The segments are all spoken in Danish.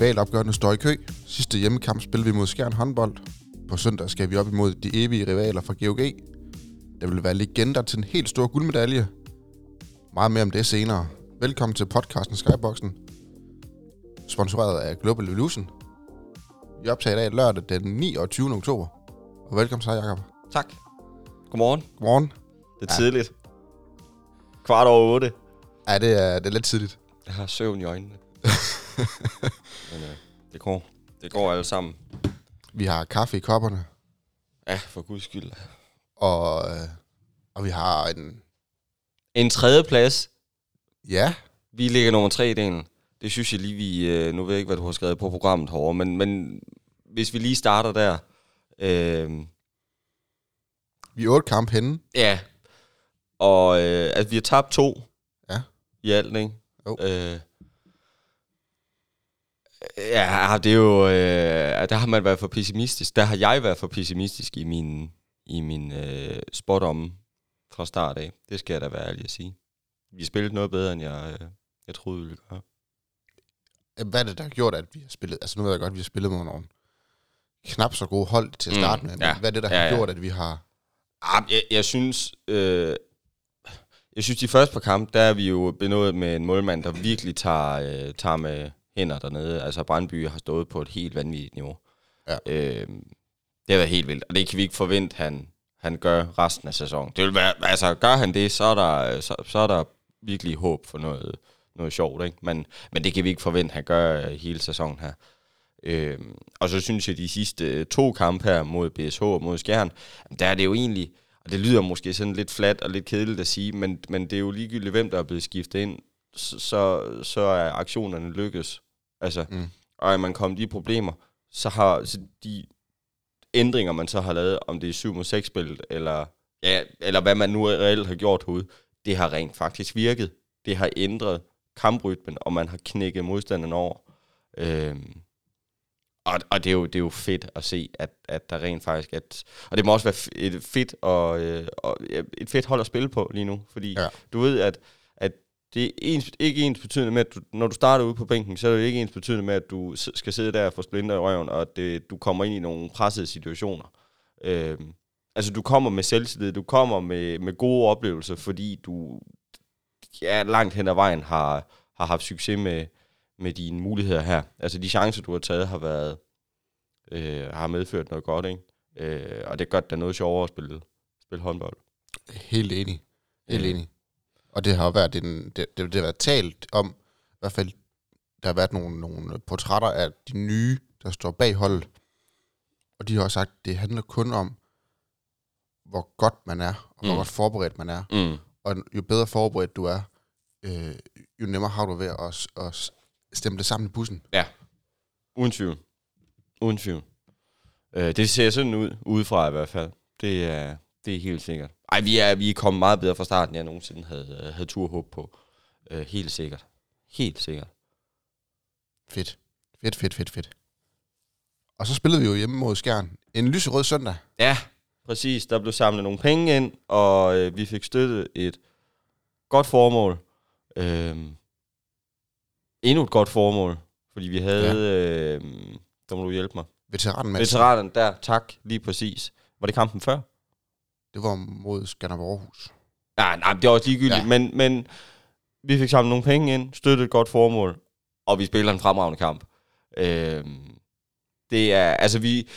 Rivalopgørende står i kø. Sidste hjemmekamp spillede vi mod Skjern håndbold. På søndag skal vi op imod de evige rivaler fra GOG. Der vil være legender til en helt stor guldmedalje. Meget mere om det senere. Velkommen til podcasten Skyboxen. Sponsoreret af Global Evolution. Vi optager i dag lørdag den 29. oktober. Og velkommen til dig, Jacob. Tak. Godmorgen. Godmorgen. Det er ja. tidligt. Kvart over otte. Ja, det er, det er lidt tidligt. Jeg har søvn i øjnene. Men øh, det går. Det går alle sammen. Vi har kaffe i kopperne, Ja, for guds skyld. og, øh, og vi har en... En tredje plads. Ja, Vi ligger nummer tre i delen. Det synes jeg lige, vi... Øh, nu ved jeg ikke, hvad du har skrevet på programmet herovre, men, men hvis vi lige starter der. Øh, vi er otte kamp henne. ja. Og øh, at vi har tabt to. Ja. I alt, ikke? Jo. Øh, ja, det er jo... Øh, der har man været for pessimistisk. Der har jeg været for pessimistisk i min, i min øh, spot om fra start af. Det skal jeg da være ærlig at sige. Vi spillede noget bedre, end jeg, øh, jeg troede, vi ville gøre. Hvad er det, der har gjort, at vi har spillet... Altså nu ved jeg godt, at vi har spillet mod nogle knap så gode hold til at Mm, starte med. Men ja. hvad er det, der Ja, har ja. gjort, at vi har... Ah, jeg, jeg synes... Øh, jeg synes, de første par kampe, der er vi jo benået med en målmand, der virkelig tager, øh, tager med hænder dernede. Altså, Brandby har stået på et helt vanvittigt niveau. Ja. Øh, det har været helt vildt, og det kan vi ikke forvente, han, han gør resten af sæsonen. Det vil være, altså, gør han det, så er der, så, så er der virkelig håb for noget, noget sjovt, ikke? Men, men det kan vi ikke forvente, han gør øh, hele sæsonen her. Øh, og så synes jeg, de sidste to kampe her mod BSH og mod Skjern, der er det jo egentlig, og det lyder måske sådan lidt flat og lidt kedeligt at sige, men, men det er jo ligegyldigt, hvem der er blevet skiftet ind, så, så, så er aktionerne lykkes. Altså, Mm. og er man kommet i problemer, så har så de ændringer, man så har lavet, om det er 7 mod 6 spillet, eller, ja, eller hvad man nu reelt har gjort herude, det har rent faktisk virket. Det har ændret kamprytmen, og man har knækket modstanderen over. Øhm, og, og det, er jo, det er jo fedt at se, at, at der rent faktisk... At, og det må også være et fedt, og, øh, og et fedt hold at spille på lige nu, fordi Ja. du ved, at det er ens, ikke ens betydende med, at du, når du starter ude på bænken, så er det ikke ens betydende med, at du skal sidde der og få splinter i røven, og at det, du kommer ind i nogle pressede situationer. Øhm, altså, du kommer med selvtillid, du kommer med, med gode oplevelser, fordi du ja, langt hen ad vejen har, har haft succes med, med dine muligheder her. Altså, de chancer, du har taget, har været øh, har medført noget godt, ikke? Øh, og det gør det noget sjovere at spille, spille håndbold. Helt enig. Helt Ja. enig. Og det har været, en, det, det, det har været talt om, i hvert fald, der har været nogle, nogle portrætter af de nye, der står bag holdet. Og de har også sagt, at det handler kun om, hvor godt man er, og hvor Mm. godt forberedt man er. Mm. Og jo bedre forberedt du er, øh, jo nemmere har du ved at, at, stemme det sammen i bussen. Uden tvivl. Uden tvivl. Øh, det ser sådan ud, udefra i hvert fald. Det er, det er helt sikkert. Ej, vi er, vi er kommet meget bedre fra starten, end jeg nogensinde havde, øh, havde tur håb på. Øh, helt sikkert. Helt sikkert. Fedt. Fedt, fedt, fedt, fedt. Og så spillede vi jo hjemme mod Skjern. En lyserød søndag. Ja, præcis. Der blev samlet nogle penge ind, og øh, vi fik støttet et godt formål. Øhm, endnu et godt formål, fordi vi havde... Ja. Øh, der må du hjælpe mig. Veteranen. Veteranen der, tak, lige præcis. Var det kampen før? Det var mod Skanderborg Aarhus. Nej, nej, det er også ligegyldigt, Ja. men, men vi fik samlet nogle penge ind, støttet et godt formål, og vi spiller en fremragende kamp. Øhm, det er, altså vi,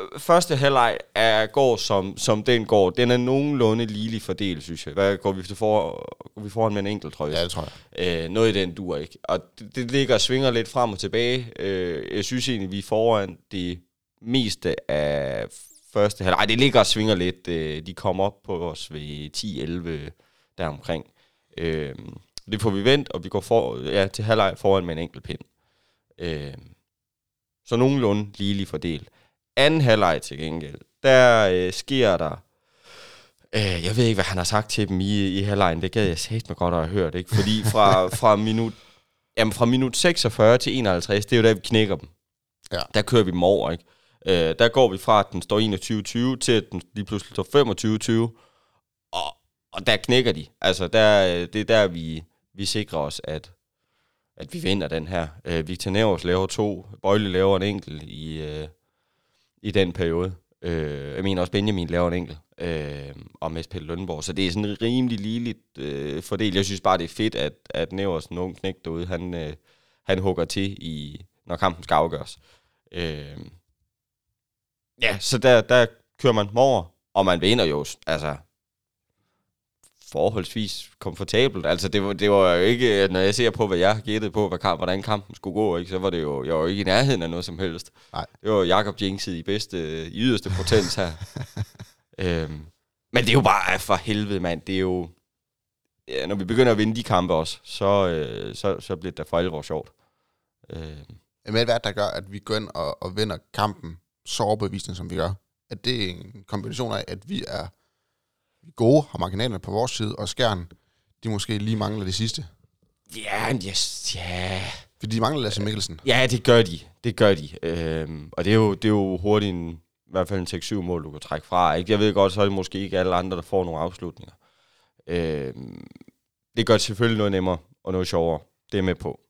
øh, første halvleg er, går som, som den går. Den er nogenlunde ligelig fordelt, synes jeg. Hvad går vi, til for, går vi foran med en enkelt, tror jeg? Ja, det tror jeg. Øh, noget i den dur ikke. Og det, det ligger og svinger lidt frem og tilbage. Øh, jeg synes egentlig, vi er foran det meste af første halvleg. Det ligger og svinger lidt. Øh, de kommer op på os ved 10-11 deromkring. Øh, det får vi vendt, og vi går for, ja, til halvleg foran med en enkelt pind. Øh, så nogenlunde ligelig fordelt. Anden halvleg til gengæld, der øh, sker der Øh, jeg ved ikke, hvad han har sagt til dem i, i halvlejen. Det gad jeg sagt mig godt at have hørt, ikke? Fordi fra, fra, minut, jamen fra minut 46 til 51, det er jo der, vi knækker dem. Ja. Der kører vi dem over, ikke? Øh, der går vi fra, at den står 21-20, til at den lige pludselig står 25-20. Og, og der knækker de. Altså, der, øh, det er der, vi, vi sikrer os, at, at vi vinder den her. Øh, Victor Nævers laver to, Bøjle laver en enkelt i, øh, i den periode. Øh, jeg mener også Benjamin laver en enkelt, øh, og med Pelle Lønborg. Så det er sådan rimelig ligeligt øh, fordel. Jeg synes bare, det er fedt, at, at Nævers, en ung knæk derude, han, øh, han hugger til, i, når kampen skal afgøres. Øh, ja, så der, der kører man over, og man vinder jo, altså forholdsvis komfortabelt. Altså, det var, det var jo ikke, når jeg ser på, hvad jeg gættede på, hvad hvordan kampen skulle gå, ikke, så var det jo, jeg var jo ikke i nærheden af noget som helst. Nej. Det var Jakob Jinxed i bedste, i yderste potens her. øhm, men det er jo bare for helvede, mand. Det er jo, ja, når vi begynder at vinde de kampe også, så, øh, så, så bliver det da for alvor sjovt. Øh, Men hvad er der gør, at vi går ind og, og vinder kampen så overbevisende, som vi gør? At det er en kombination af, at vi er gode, har marginalerne på vores side, og skærn, de måske lige mangler det sidste. ja, yes, ja, Fordi de mangler Lasse Mikkelsen. Ja, det gør de. Det gør de. Øhm, og det er, jo, det er jo hurtigt en, i hvert fald en 6-7 mål, du kan trække fra. Ikke? Jeg ved godt, så er det måske ikke alle andre, der får nogle afslutninger. Øhm, det gør selvfølgelig noget nemmere og noget sjovere. Det er med på.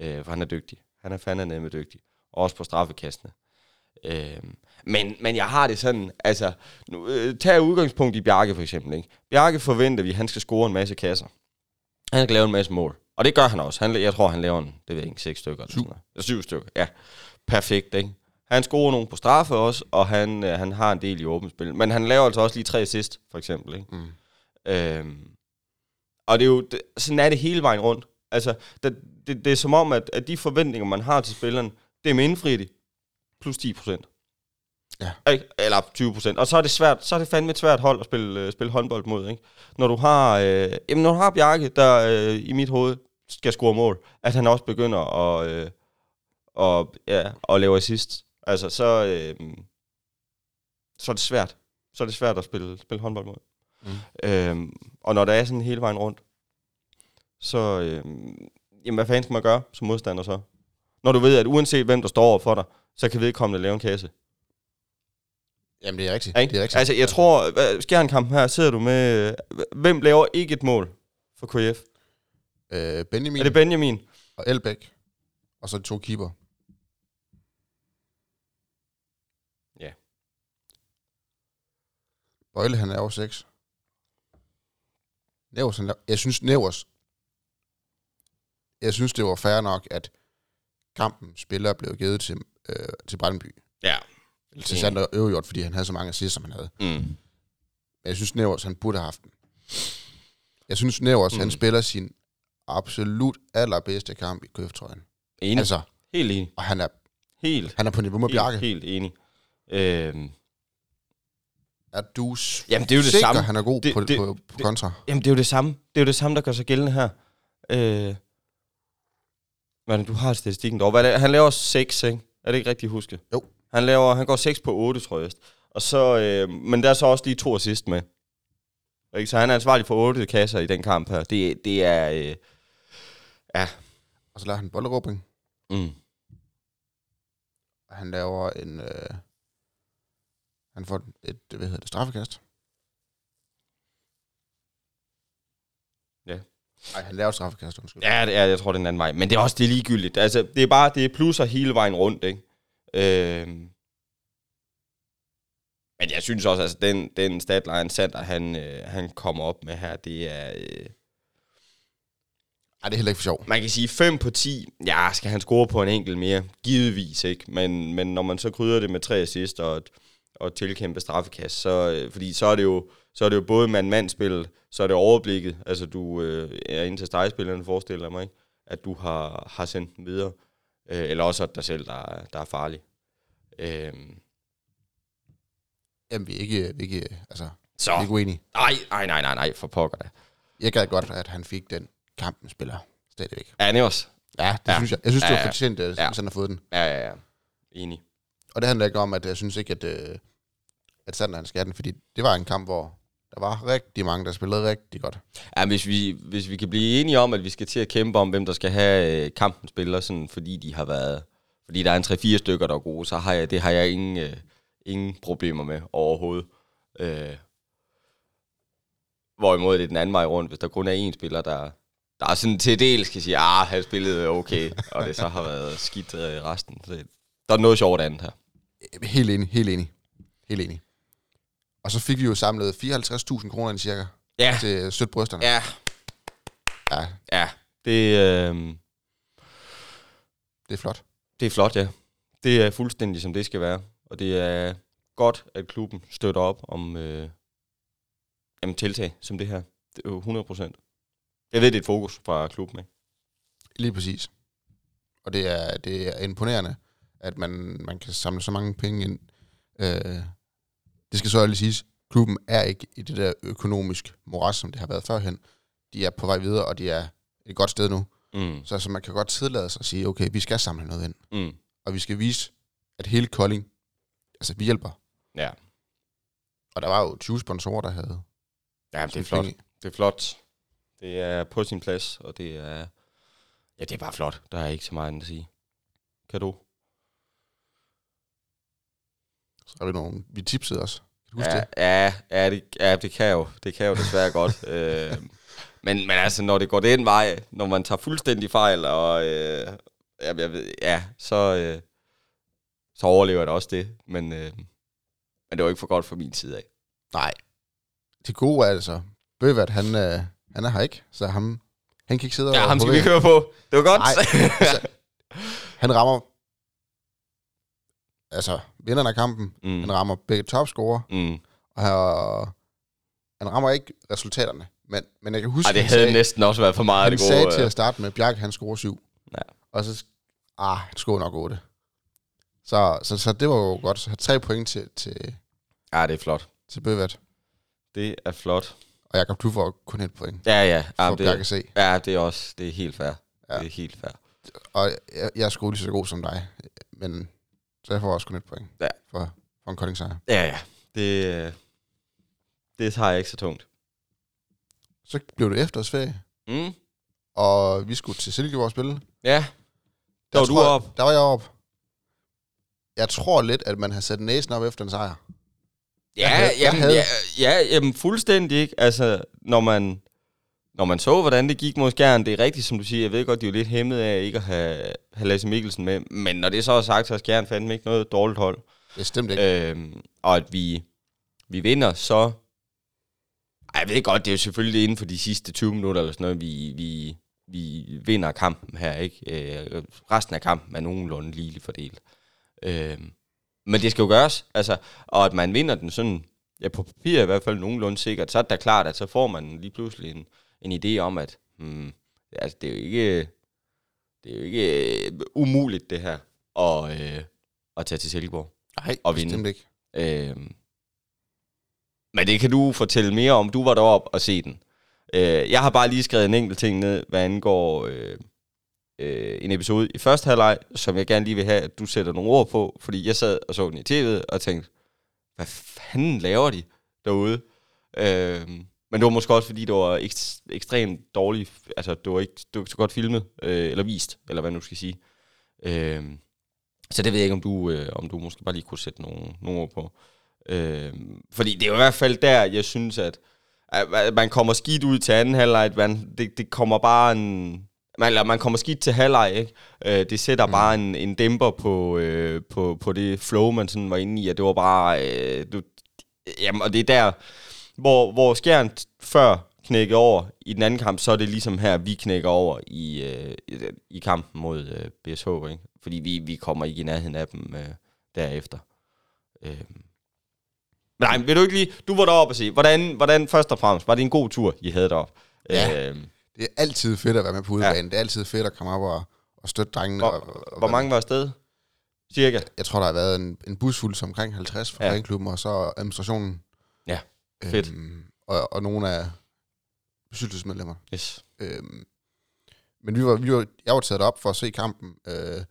Øh, for han er dygtig. Han er fandme nemme dygtig. Også på straffekastene. Øhm, men, men jeg har det sådan, altså, nu, øh, tag udgangspunkt i Bjarke for eksempel. Ikke? Bjarke forventer vi, at han skal score en masse kasser. Han skal lave en masse mål. Og det gør han også. Han, jeg tror, han laver en, det ved jeg ikke, seks stykker. Eller Syv. sådan noget. Eller syv stykker, ja. Perfekt, ikke? Han scorer nogle på straffe også, og han, øh, han har en del i åbent spil. Men han laver altså også lige tre assist, for eksempel, ikke? Mm. Øhm, og det er jo, det, sådan er det hele vejen rundt. Altså, det, det, det er som om, at, at de forventninger, man har til spilleren, det er med indfriet i plus 10 procent. Ja. Ikke? Eller 20 procent. Og så er det svært, så er det fandme et svært hold at spille, øh, spille håndbold mod, ikke? Når du har, øh, jamen, når du har Bjarke, der øh, i mit hoved skal score mål, at han også begynder at, øh, og, ja, at lave assist. Altså, så, øh, så er det svært. Så er det svært at spille, spille håndbold mod. Mm. Øhm, og når der er sådan hele vejen rundt, så, øhm, jamen hvad fanden skal man gøre som modstander så? Når du ved, at uanset hvem der står over for dig, så kan vedkommende lave en kasse. Jamen, det er rigtigt. Ikke? Det er rigtigt. Altså, jeg tror, Skjernkampen her, sidder du med, hvem laver ikke et mål for KF? Øh, Benjamin Er det Benjamin? og Elbæk, og så de to keeper. Ja. Bøjle, han er over 6. Nævers, han laver, jeg synes, Nævers, jeg synes, det var fair nok, at kampen spiller blev givet til, øh, til Brandby. Ja. Eller til Sander Øverjord, fordi han havde så mange assists, som han havde. Mm. Men jeg synes, Nævers, han burde have haft den. Jeg synes, Nævers, mm. han spiller sin absolut allerbedste kamp i køftrøjen. Enig. Altså, helt enig. og han er, Helt. han er på niveau med Bjarke. Helt, helt enig. Øhm, Er du Jamen, det er jo det sikker, samme. han er god Det- på, det- på, på kontra? Jamen, det er jo det samme. Det er jo det samme, der gør sig gældende her. Øh, det, du har statistikken dog. Hvad? Han laver 6, ikke? Er det ikke rigtigt husket? Jo. Han, laver, han går 6 på 8, tror jeg. Og så, øh, men der er så også lige to assist med. Ikke? Så han er ansvarlig for 8 kasser i den kamp her. Det, det er... Øh, ja. Og så laver han bolderåbning, Mm. han laver en... Øh, han får et, hvad hedder det, straffekast. Ja. Nej, han laver straffekast, undskyld. Ja, det er, jeg tror, det er en anden vej. Men det er også det er ligegyldigt. Altså, det er bare det er plusser hele vejen rundt, ikke? Øhm. Men jeg synes også, altså, den, den statline Sander, han, øh, han kommer op med her, det er... Øh, Ej, det er heller ikke for sjov. man kan sige 5 på 10. Ja, skal han score på en enkelt mere? Givetvis, ikke? Men, men når man så krydder det med tre assist og et, og tilkæmpe straffekast, så, øh, fordi så er det jo så er det jo både mand-mand-spil, så er det overblikket, altså du øh, er ind til stegspillerne, forestiller mig, ikke? at du har, har sendt den videre, øh, eller også at dig selv, der, er- der er farlig. Øh, Jamen, vi er ikke, vi er ikke, altså, så, vi er ikke uenige. nej, nej, nej, nej, nej, for pokker da. Jeg gad godt, at han fik den kampen spiller stadigvæk. Ja, det også. Ja, det Ja. synes jeg. Jeg synes, det Ja, var ja. fortjent, at ja. han har fået den. Ja, ja, ja. Enig. Og det handler ikke om, at jeg synes ikke, at, øh, at Sander han skal have den, fordi det var en kamp, hvor der var rigtig mange, der spillede rigtig godt. Ja, hvis vi, hvis vi kan blive enige om, at vi skal til at kæmpe om, hvem der skal have øh, kampen spiller, sådan, fordi de har været, fordi der er en 3-4 stykker, der er gode, så har jeg, det har jeg ingen, øh, ingen problemer med overhovedet. Øh, hvorimod det er den anden vej rundt, hvis der kun er én spiller, der, der er sådan til del, skal sige, ah, han spillede okay, og det så har været skidt øh, resten. Så der er noget sjovt andet her. Helt enig, helt enig. Helt enig. Og så fik vi jo samlet 54.000 kroner ind cirka Ja, til sødt brysterne. ja, ja. ja. Det, øh, Det er flot. det er flot, ja. Det er fuldstændig, som det skal være. Og det er godt, at klubben støtter op om øh, jamen, tiltag som det her. Det er jo 100 procent. Jeg ved, det er et fokus fra klubben, ikke? Lige præcis. Og det er, det er imponerende, at man, man kan samle så mange penge ind. Øh, det skal så lige siges, klubben er ikke i det der økonomisk moras, som det har været førhen. De er på vej videre, og de er et godt sted nu. Mm. Så altså, man kan godt tillade sig at sige, okay, vi skal samle noget ind. Mm. Og vi skal vise, at hele Kolding, altså vi hjælper. Ja. Og der var jo 20 sponsorer, der havde ja, det er flot. penge. Det er flot. Det er på sin plads, og det er... Ja, det er bare flot. Der er ikke så meget andet at sige. Kan du? Så er vi nogle, vi tipsede også. Kan du huske Ja, det? ja, ja, det, ja, det kan jo. Det kan jo desværre godt. Øh, men, men altså, når det går den vej, når man tager fuldstændig fejl, og øh, ja, jeg ved, ja, så, øh, så overlever jeg da også det. Men, øh, men det var ikke for godt fra min side af. Nej. Det gode er altså, Bøvert, han, øh, han er her ikke, så ham, han kan ikke sidde Ja, og ham skal vi køre på. Det var godt. Nej, altså, han rammer, altså vinderne af kampen, mm, han rammer begge topscorer, mm. og han, han rammer ikke resultaterne, men, men jeg kan huske, Ej, det havde sagde, næsten også været for meget han det gode. sagde til øh, at starte med, Bjarke han scorer syv, Ja. og så, ah, han scorer nok otte. Så, så, så det var jo godt, så tre point til, til, Ja, det er flot. til Bøvert, Det er flot. og Jakob, du får kun et point Ja, ja. for Ja, det, C. ja, det er også det er helt fair. Ja. Det er helt fair. Og jeg, jeg er sgu lige så god som dig, men så jeg får også kun et point Ja. for, for en kolding sejr. Ja, ja. Det, øh, det tager jeg ikke så tungt. Så blev det efterårsferie, Mm. og vi skulle til Silkeborg spille. Ja. Der var du jeg- op. Der var jeg op. Jeg tror lidt, at man har sat næsen op efter en sejr. Ja, havde- jeg jamen, havde- ja, ja, jamen fuldstændig ikke. Altså, når man, når man så, hvordan det gik mod Skjern, det er rigtigt, som du siger. Jeg ved godt, de er jo lidt hæmmet af ikke at have, have Lasse Mikkelsen med. Men når det så er sagt, så er Skjern fandme ikke noget dårligt hold. Bestemt ikke. Øhm, og at vi, vi vinder, så... Ej, jeg ved godt, det er jo selvfølgelig inden for de sidste 20 minutter eller sådan noget, vi, vi, vi vinder kampen her, ikke? Øh, resten af kampen er nogenlunde ligeligt fordelt. Øhm, men det skal jo gøres, altså, og at man vinder den sådan, ja, på papir i hvert fald nogenlunde sikkert, så er det da klart, at så får man lige pludselig en, en idé om, at hmm, altså, det er jo ikke, det er jo ikke øh, umuligt, det her, at, øh, at tage til Silkeborg. Nej, og vinde. ikke. Øhm, men det kan du fortælle mere om. Du var deroppe og se den. Øh, jeg har bare lige skrevet en enkelt ting ned, hvad angår øh, øh, en episode i første halvleg, som jeg gerne lige vil have, at du sætter nogle ord på, fordi jeg sad og så den i tv'et og tænkte, hvad fanden laver de derude? Øh, men det var måske også, fordi det var ekst- ekstremt dårligt, altså det var ikke, det var ikke så godt filmet, øh, eller vist, eller hvad nu skal sige. Øh, så det ved jeg ikke, om du, øh, om du måske bare lige kunne sætte nogle, nogle ord på. Øh, fordi det er jo i hvert fald der, jeg synes, at, at man kommer skidt ud til anden halvleg. Man, det, det kommer bare en... Man, eller man kommer skidt til halvleg, ikke? Øh, det sætter mm. bare en, en dæmper på, øh, på, på det flow, man sådan var inde i, og det var bare... Øh, du, jamen, og det er der, hvor, hvor Skjern før knækker over i den anden kamp, så er det ligesom her, vi knækker over i, øh, i, i kampen mod øh, BSH, ikke? Fordi vi, vi kommer ikke i nærheden af dem øh, derefter. Øh. Nej, vil du ikke lige... Du var deroppe og se, hvordan, hvordan først og fremmest, var det en god tur, I havde deroppe? Ja. Øh, Det er altid fedt at være med på udebanen. Ja. Det er altid fedt at komme op og, og støtte drengene. hvor, og, og, hvor mange var afsted? Cirka? Jeg tror, der har været en, en bus fuld som omkring 50 fra ja. klubben, og så administrationen. Ja, fedt. Øhm, og, og nogle af bestyrelsesmedlemmer. Yes. Øhm, men vi var, vi var, jeg var taget op for at se kampen. Øh,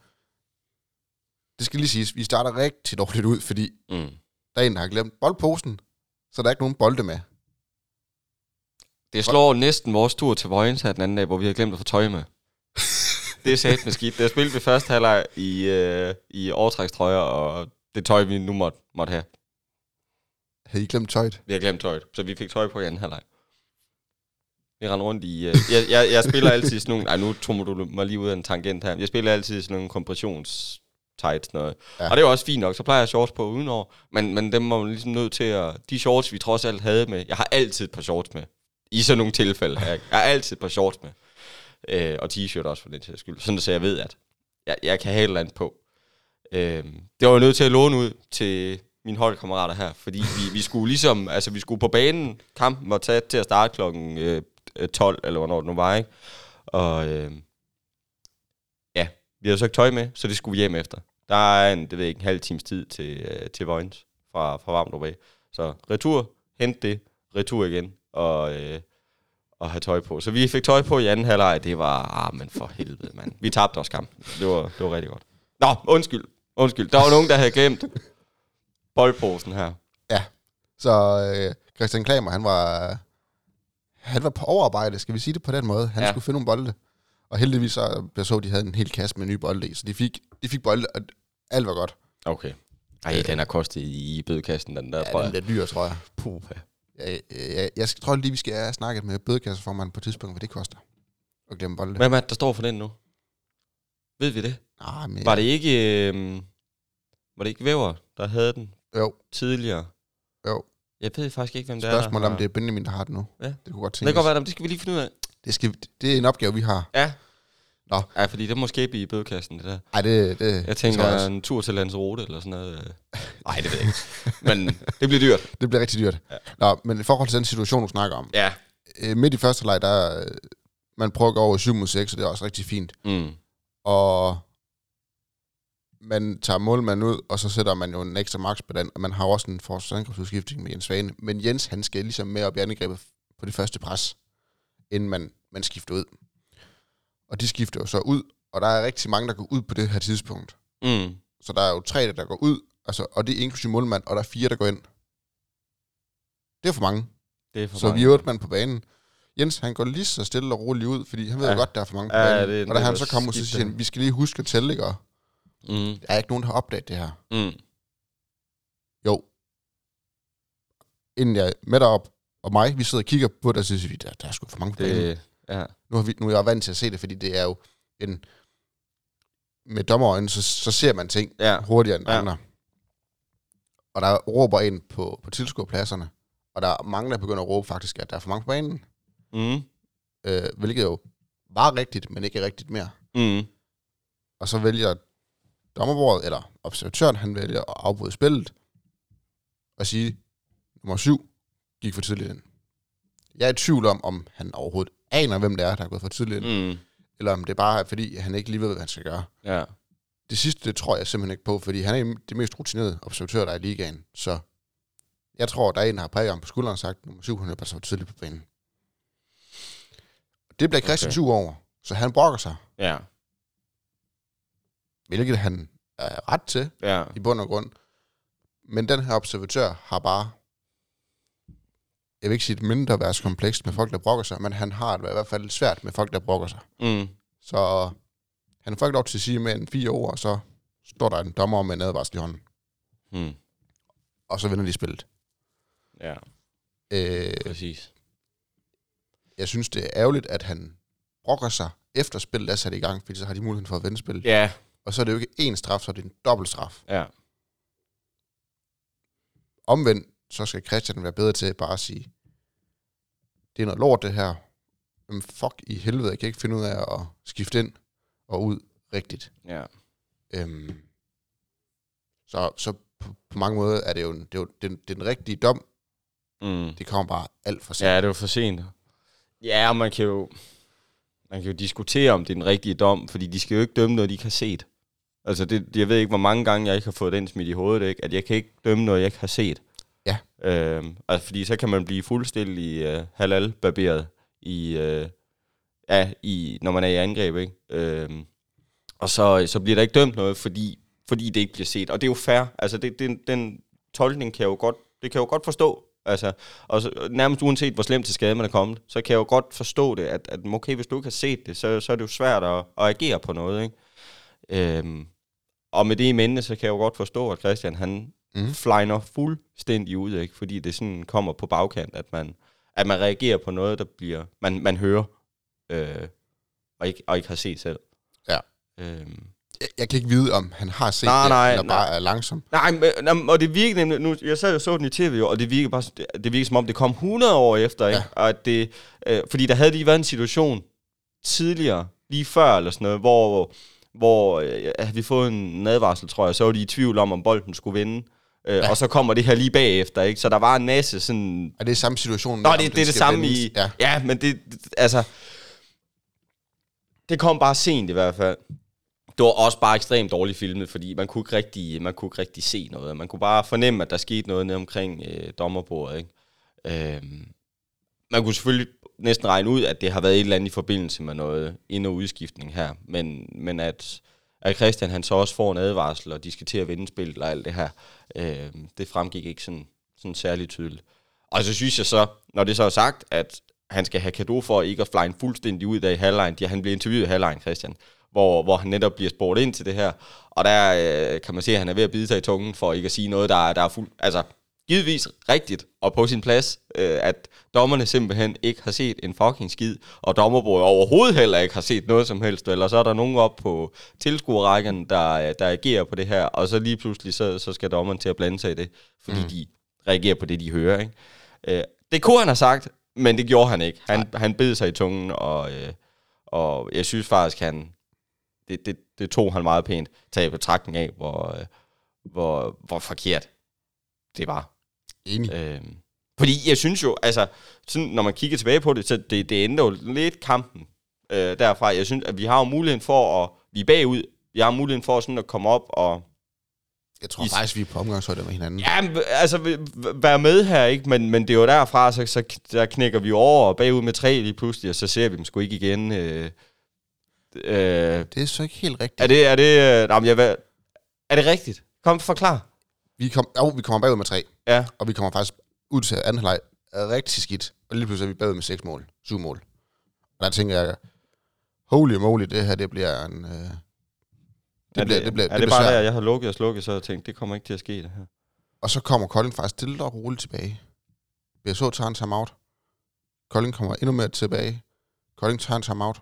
det skal lige siges, vi starter rigtig dårligt ud, fordi Mm. der er en, der har glemt boldposen, så der er ikke nogen bolde med. Det slår næsten vores tur til Vojens her den anden dag, hvor vi har glemt at få tøj med. det er sat med skidt. Det har spillet vi første halvleg i, øh, i overtrækstrøjer, og det tøj, vi nu måtte, måtte have. Havde I glemt tøjet? Vi har glemt tøjet, så vi fik tøj på i anden halvleg. Vi render rundt i... Uh, jeg, jeg, jeg spiller altid sådan nogle... Ej, nu tror du mig lige ud af en tangent her. Jeg spiller altid sådan nogle kompressions tights noget. Ja. Og det er jo også fint nok, så plejer jeg shorts på udenover. Men, men dem må man ligesom nødt til at... De shorts, vi trods alt havde med... Jeg har altid et par shorts med. I sådan nogle tilfælde. Jeg, jeg har altid et par shorts med. Øh, og t-shirt også for den til skyld. Sådan så jeg ved, at jeg, jeg kan have et eller andet på. Øh, det var jeg nødt til at låne ud til mine holdkammerater her, fordi vi, vi skulle ligesom, altså vi skulle på banen, kampen var taget til at starte klokken øh, øh 12, eller hvornår det nu var, ikke? Og øh, ja, vi havde så ikke tøj med, så det skulle vi hjem efter. Der er en, det ved jeg ikke, en halv times tid til, øh, til Vojens fra, fra Varmdrup Så retur, hent det, retur igen, og, øh, og have tøj på. Så vi fik tøj på i anden halvleg, det var, ah, men for helvede, mand. Vi tabte også kampen. Det var, det var rigtig godt. Nå, undskyld, undskyld. Der var nogen, der havde glemt boldposen her. Ja, så øh, Christian Klamer, han var, han var på overarbejde, skal vi sige det på den måde. Han ja. skulle finde nogle bolde. Og heldigvis så, jeg så, de havde en hel kasse med nye bolde i, så de fik, de fik bolde, og alt var godt. Okay. Ej, øh, den har kostet i bødekassen, den der, ja, tror jeg. den er dyr, tror jeg. Puh. Jeg, jeg, jeg tror lige, vi skal have snakket med bødekasseformanden på et tidspunkt, hvad det koster. Og glemme bolde. Hvem er det, der står for den nu? Ved vi det? Nej, men... Var det ikke... Øh, var det ikke Væver, der havde den? Jo. Tidligere? Jo. Jeg ved faktisk ikke, hvem det er. Spørgsmålet om det er Benjamin, der har det nu. Ja. Det kunne godt tænkes. Det kan godt være, det skal vi lige finde ud af. Det, skal, det er en opgave, vi har. Ja. Nå. Ja, fordi det må skæbe i bødekassen, det der. Nej, det, det Jeg tænker det en tur til Lanzarote eller sådan noget. Nej, det ved jeg ikke. men det bliver dyrt. Det bliver rigtig dyrt. Ja. Nå, men i forhold til den situation, du snakker om. Ja. Øh, midt i første leg, der man prøver at gå over 7 mod 6, og det er også rigtig fint. Mm. Og man tager målmanden ud, og så sætter man jo en ekstra max på den, og man har også en forsvarsangrebsudskiftning med Jens Svane. Men Jens, han skal ligesom med op i angrebet på det første pres, inden man, man skifter ud. Og de skifter jo så ud, og der er rigtig mange, der går ud på det her tidspunkt. Mm. Så der er jo tre, der går ud, altså, og det er inklusive målmand, og der er fire, der går ind. Det er for mange. Det er for så mange. vi er otte mand på banen. Jens, han går lige så stille og roligt ud, fordi han ved ja. godt, der er for mange på ja, banen. Det, og da han så kommer og siger, vi skal lige huske at tælle, ikke? Mm. Der er ikke nogen, der har opdaget det her. Mm. Jo. Inden jeg med op og mig, vi sidder og kigger på det, og siger vi, der, der er sgu for mange det, ja. nu, har vi, nu er jeg vant til at se det, fordi det er jo en... Med dommerøjne, så, så ser man ting ja. hurtigere end ja. andre. Og der råber ind på, på tilskuerpladserne, og der er mange, der begynder at råbe faktisk, at der er for mange på banen. Mm. Øh, hvilket jo var rigtigt, men ikke rigtigt mere. Mm. Og så vælger dommerbordet, eller observatøren, han vælger at afbryde spillet, og sige, nummer syv gik for tidligt ind. Jeg er i tvivl om, om han overhovedet aner, hvem det er, der er gået for tidligt ind, mm. eller om det er bare fordi, han ikke lige ved, hvad han skal gøre. Ja. Det sidste, det tror jeg simpelthen ikke på, fordi han er det mest rutinerede observatør, der er i ligaen, så jeg tror, der er en, der har præget ham på skulderen og sagt, nummer syv, han er bare så tidligt på banen. Det bliver Christian okay. over, så han brokker sig. Ja hvilket han er ret til ja. i bund og grund. Men den her observatør har bare, jeg vil ikke sige et mindre værds komplekst med folk, der brokker sig, men han har det i hvert fald svært med folk, der brokker sig. Mm. Så han får ikke lov til at sige mere end fire ord, og så står der en dommer med en advarsel i hånden. Mm. Og så vinder de spillet. Ja, øh, præcis. Jeg synes, det er ærgerligt, at han brokker sig efter spillet er sat i gang, fordi så har de muligheden for at vinde spillet. Ja, og så er det jo ikke én straf, så er det en dobbelt straf. Ja. Omvendt, så skal Christian være bedre til bare at sige, det er noget lort det her, men fuck i helvede, jeg kan ikke finde ud af at skifte ind og ud rigtigt. Ja. Øhm, så så på, på mange måder er det jo, det er jo den, den rigtige dom. Mm. Det kommer bare alt for sent. Ja, det er jo for sent. Ja, og man kan jo, man kan jo diskutere, om det er den rigtige dom, fordi de skal jo ikke dømme noget, de ikke har set. Altså, det, jeg ved ikke, hvor mange gange jeg ikke har fået den smidt i hovedet, ikke? at jeg kan ikke dømme noget, jeg ikke har set. Ja. Øhm, altså, fordi så kan man blive fuldstændig uh, halal-barberet i, uh, ja, i, når man er i angreb. Ikke? Øhm, og så, så bliver der ikke dømt noget, fordi, fordi det ikke bliver set. Og det er jo fair. Altså, det, det, den tolkning kan jeg jo godt, det kan jeg jo godt forstå. Altså, og så, nærmest uanset hvor slemt til skade man er kommet, så kan jeg jo godt forstå det, at, at okay, hvis du ikke har set det, så, så er det jo svært at, at agere på noget. Ikke? Øhm, og med det i minde, så kan jeg jo godt forstå, at Christian han mm. flyner fuldstændig ud, ikke? fordi det sådan kommer på bagkant, at man, At man reagerer på noget, der bliver, man, man hører, øh, og, ikke, og ikke har set selv. Ja. Øhm. Jeg, jeg kan ikke vide, om han har set Nej, det, nej, eller nej. bare er langsom. Nej, men, og det virker nemlig, nu, jeg sad og så den i tv, og det virker, bare, det, virker som om, det kom 100 år efter, ikke? Og at det, øh, fordi der havde lige været en situation tidligere, lige før eller sådan noget, hvor, hvor øh, havde vi fået en advarsel, tror jeg, så var de i tvivl om, om bolden skulle vinde. Øh, ja. Og så kommer det her lige bagefter, ikke? Så der var en masse sådan... Er det samme situation? Nå, det, det er det samme vendes? i... Ja. ja, men det, det, altså... Det kom bare sent i hvert fald. Det var også bare ekstremt dårligt filmet, fordi man kunne ikke rigtig, man kunne ikke rigtig se noget. Man kunne bare fornemme, at der skete noget nede omkring øh, dommerbordet. Ikke? Øhm, man kunne selvfølgelig næsten regne ud, at det har været et eller andet i forbindelse med noget ind- og udskiftning her. Men, men at, at Christian han så også får en advarsel, og de skal til at vinde spillet og alt det her, øh, det fremgik ikke sådan, sådan særligt tydeligt. Og så synes jeg så, når det så er sagt, at han skal have kado for ikke at flyne fuldstændig ud af i halvlejen. Han bliver interviewet i halvlejen, Christian, hvor, hvor han netop bliver spurgt ind til det her. Og der øh, kan man se, at han er ved at bide sig i tungen for ikke at sige noget, der, der er fuld... Altså, givetvis rigtigt og på sin plads, øh, at dommerne simpelthen ikke har set en fucking skid, og dommerbordet overhovedet heller ikke har set noget som helst, eller så er der nogen op på tilskuerrækken, der, der agerer på det her, og så lige pludselig, så, så skal dommeren til at blande sig i det, fordi mm. de reagerer på det, de hører. Ikke? Øh, det kunne han have sagt, men det gjorde han ikke. Han, han bed sig i tungen, og, øh, og jeg synes faktisk, han, det, det, det tog han meget pænt, taget betragtning af, hvor, øh, hvor, hvor forkert det var. Enig. Øhm, fordi jeg synes jo, altså, sådan, når man kigger tilbage på det, så det, det ændrer jo lidt kampen øh, derfra. Jeg synes, at vi har jo muligheden for at, vi er bagud, vi har muligheden for sådan at komme op og, Jeg tror I- faktisk, vi er på omgangshøjde med hinanden. ja, altså, v- v- være med her, ikke? Men, men det er jo derfra, så, så der knækker vi over og bagud med tre lige pludselig, og så ser vi dem sgu ikke igen. Øh, øh, Det er så ikke helt rigtigt. er det, er det, øh, nej, jeg, er det rigtigt? Kom, forklar. Vi, kom, jo, vi kommer bagud med tre, Ja, og vi kommer faktisk ud til anden halvleg rigtig skidt. Og lige pludselig er vi bagud med seks mål. Syv mål. Og der tænker jeg, holy moly, det her, det bliver en... Øh, det, er bliver, det, det, bliver, er det, det bliver bare svært. der, jeg har lukket og slukket, så jeg tænkte, det kommer ikke til at ske det her. Og så kommer Kolding faktisk stille og roligt tilbage. BSH tager en timeout. Kolding kommer endnu mere tilbage. Kolding tager en timeout.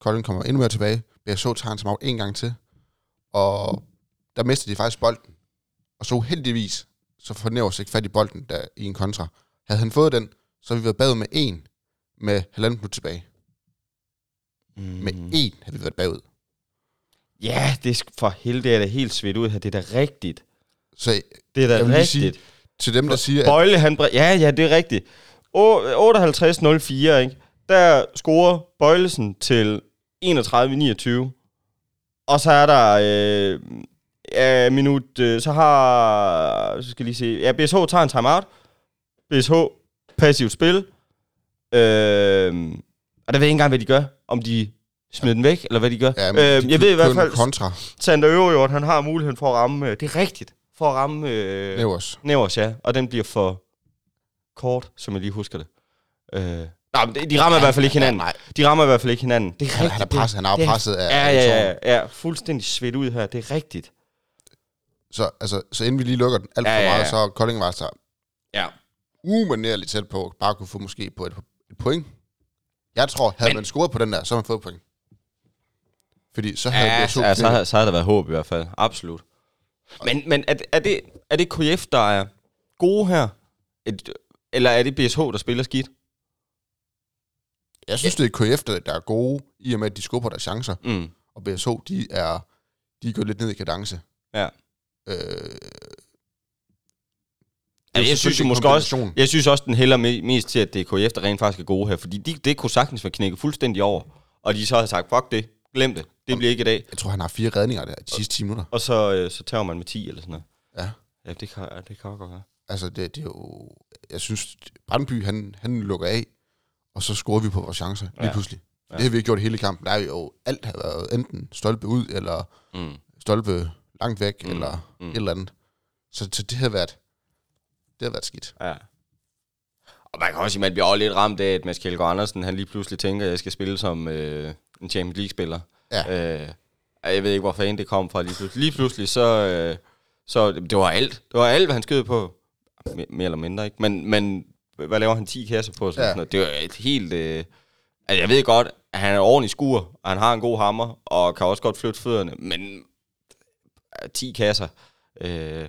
Kolding kommer endnu mere tilbage. BSH tager en timeout en gang til. Og der mister de faktisk bolden. Og så uheldigvis, så får Nævers ikke fat i bolden der i en kontra. Havde han fået den, så havde vi været bagud med en med halvanden minut tilbage. Mm. Med en havde vi været bagud. Ja, det er for helvede, det er helt svedt ud her. Det er da rigtigt. Så Det er da Jeg rigtigt. sige, til dem, der siger, at Bøjle, han... Ja, ja, det er rigtigt. Å- 58-04, ikke? Der scorer Bøjlesen til 31-29. Og så er der... Øh, ja, minut... Øh, så har... Så skal jeg lige se... Ja, BSH tager en timeout. BSH passivt spil. Øh, og der ved jeg ikke engang, hvad de gør. Om de smider den væk, eller hvad de gør. ja, øh, jeg ved i hvert fald, kontra Sander Øverjord, han har muligheden for at ramme... Øh, det er rigtigt. For at ramme... Øh, Nævers. Nævers, ja. Og den bliver for kort, som jeg lige husker det. Øh, nej, men de de rammer i hvert fald ikke hinanden. Nej, De rammer i hvert fald ikke hinanden. Det er rigtigt. han er presset, han er presset af Ja, ja, ja, ja. Fuldstændig svedt ud her. Det er rigtigt. Så, altså, så inden vi lige lukker den alt for Ja, ja, meget, ja. så er Kolding var så Ja. umanerligt tæt på, bare kunne få måske på et, et point. Jeg tror, havde Men- man scoret på den der, så havde man fået et point. Fordi så havde Ja, det så ja så, havde, så havde der været håb i hvert fald. Absolut. Men, men er, det- er, det, er det KF, der er gode her? Et, eller er det BSH, der spiller skidt? Jeg synes, det er KF, der, der er gode, i og med, at de skubber deres chancer. Mm. Og BSH, de er, de er gået lidt ned i kadence. Ja. Øh, Ja, jeg synes jo måske også, jeg synes også, den hælder me- mest til, at det er KF, der rent faktisk er gode her. Fordi de, det kunne sagtens være knækket fuldstændig over. Og de så havde sagt, fuck det, glem det, det bliver ikke i dag. Jeg tror, han har fire redninger der de sidste 10 minutter. Og så, øh, så tager man med 10 eller sådan noget. Ja. Ja, det kan, det kan godt være. Altså, det, det er jo... Jeg synes, Brandby, han, han lukker af, og så scorer vi på vores chancer lige Ja. pludselig. Ja. Det har vi ikke gjort hele kampen. Der er jo alt har været enten stolpe ud, eller Mm. stolpe langt væk, Mm. eller Mm. et eller andet. Så, så det har været, det har været skidt. Ja. Og man kan også sige, at man bliver også lidt ramt af, at Mads Kjeldgaard Andersen, han lige pludselig tænker, at jeg skal spille som øh, en Champions League-spiller. Ja. Øh, jeg ved ikke, hvor fanden det kom fra lige pludselig. Lige pludselig, så, øh, så det var alt. Det var alt, hvad han skød på. M- mere eller mindre, ikke? Men, men hvad laver han, 10 kasser på? Sådan Ja. ja. noget. Det er jo et helt... Øh, altså, jeg ved godt, at han er ordentlig skur, og han har en god hammer, og kan også godt flytte fødderne, men 10 kasser... Øh,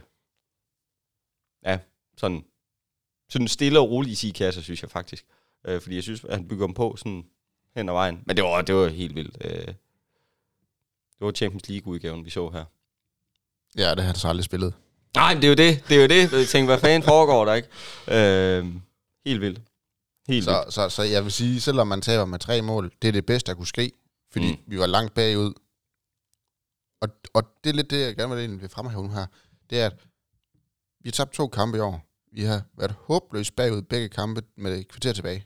ja, sådan, sådan stille og roligt 10 kasser, synes jeg faktisk. Øh, fordi jeg synes, at han bygger dem på sådan hen ad vejen. Men det var, det var helt vildt. Øh, det var Champions League-udgaven, vi så her. Ja, det har han så aldrig spillet. Nej, men det er jo det. Det er jo det. Jeg tænkte, hvad fanden foregår der, ikke? Øh, helt vildt. Helt Så, vildt. så, så jeg vil sige, selvom man taber med tre mål, det er det bedste, der kunne ske. Fordi mm. Vi var langt bagud. Og, og det er lidt det, jeg gerne vil, vil fremhæve nu her. Det er, at vi har tabt to kampe i år. Vi har været håbløst bagud begge kampe med et kvarter tilbage.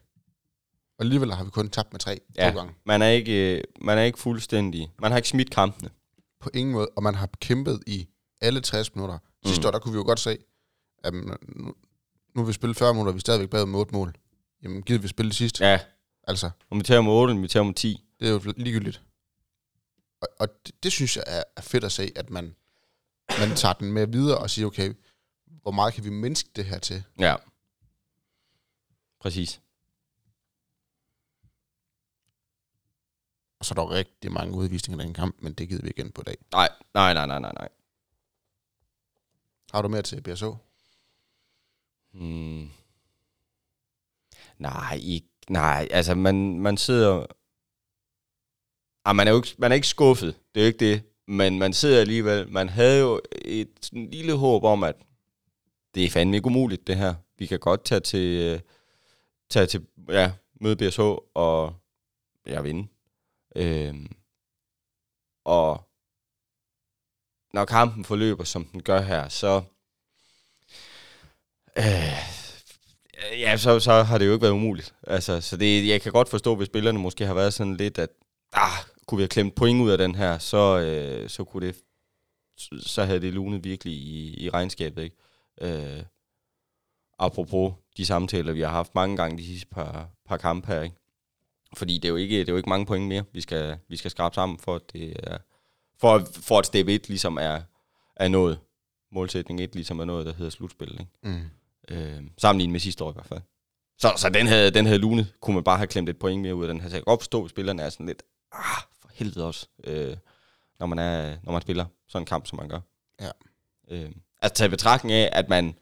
Og alligevel har vi kun tabt med tre Ja. to gange. Man er, ikke, øh, man er ikke fuldstændig... Man har ikke smidt kampene. På ingen måde. Og man har kæmpet i alle 60 minutter. Sidste Mm. år, der kunne vi jo godt se, at nu, nu har vi spillet 40 minutter, og vi er stadigvæk bagud med 8 mål. Jamen, gider vi spille det sidste? Ja, Altså, om vi tager om 8, om vi tager om 10. Det er jo ligegyldigt. Og, og det, det synes jeg er, er fedt at se, at man, man tager den med videre og siger, okay, hvor meget kan vi mindske det her til? Ja. Præcis. Og så er der rigtig mange udvisninger i den kamp, men det gider vi igen på i dag. Nej, nej, nej, nej, nej, nej. Har du mere til BSO? Hmm. Nej, ikke, nej, altså man, man sidder... Ah, man, er jo ikke, man er ikke skuffet, det er jo ikke det. Men man sidder alligevel, man havde jo et sådan lille håb om, at det er fandme ikke umuligt, det her. Vi kan godt tage til, øh, tage til ja, møde BSH og ja, vinde. Øhm, og når kampen forløber, som den gør her, så Øh, ja, så, så har det jo ikke været umuligt. Altså, så det, jeg kan godt forstå, hvis spillerne måske har været sådan lidt, at ah, kunne vi have klemt point ud af den her, så, øh, så kunne det så havde det lunet virkelig i, i regnskabet, ikke? Øh, apropos de samtaler, vi har haft mange gange de sidste par, par kampe her, ikke? Fordi det er jo ikke, det er jo ikke mange point mere, vi skal, vi skal skrabe sammen, for at, det er, for, for at step 1 ligesom er, er nået. Målsætning 1 ligesom er noget, der hedder slutspil, ikke? Mm. Øh, sammenlignet med sidste år i hvert fald. Så, så den havde, den havde lunet. Kunne man bare have klemt et point mere ud af den her. Forstå, at spillerne er sådan lidt, ah, helvede også, øh, når, man er, når man spiller sådan en kamp, som man gør. Ja. Øh, altså tage betragtning af, at man,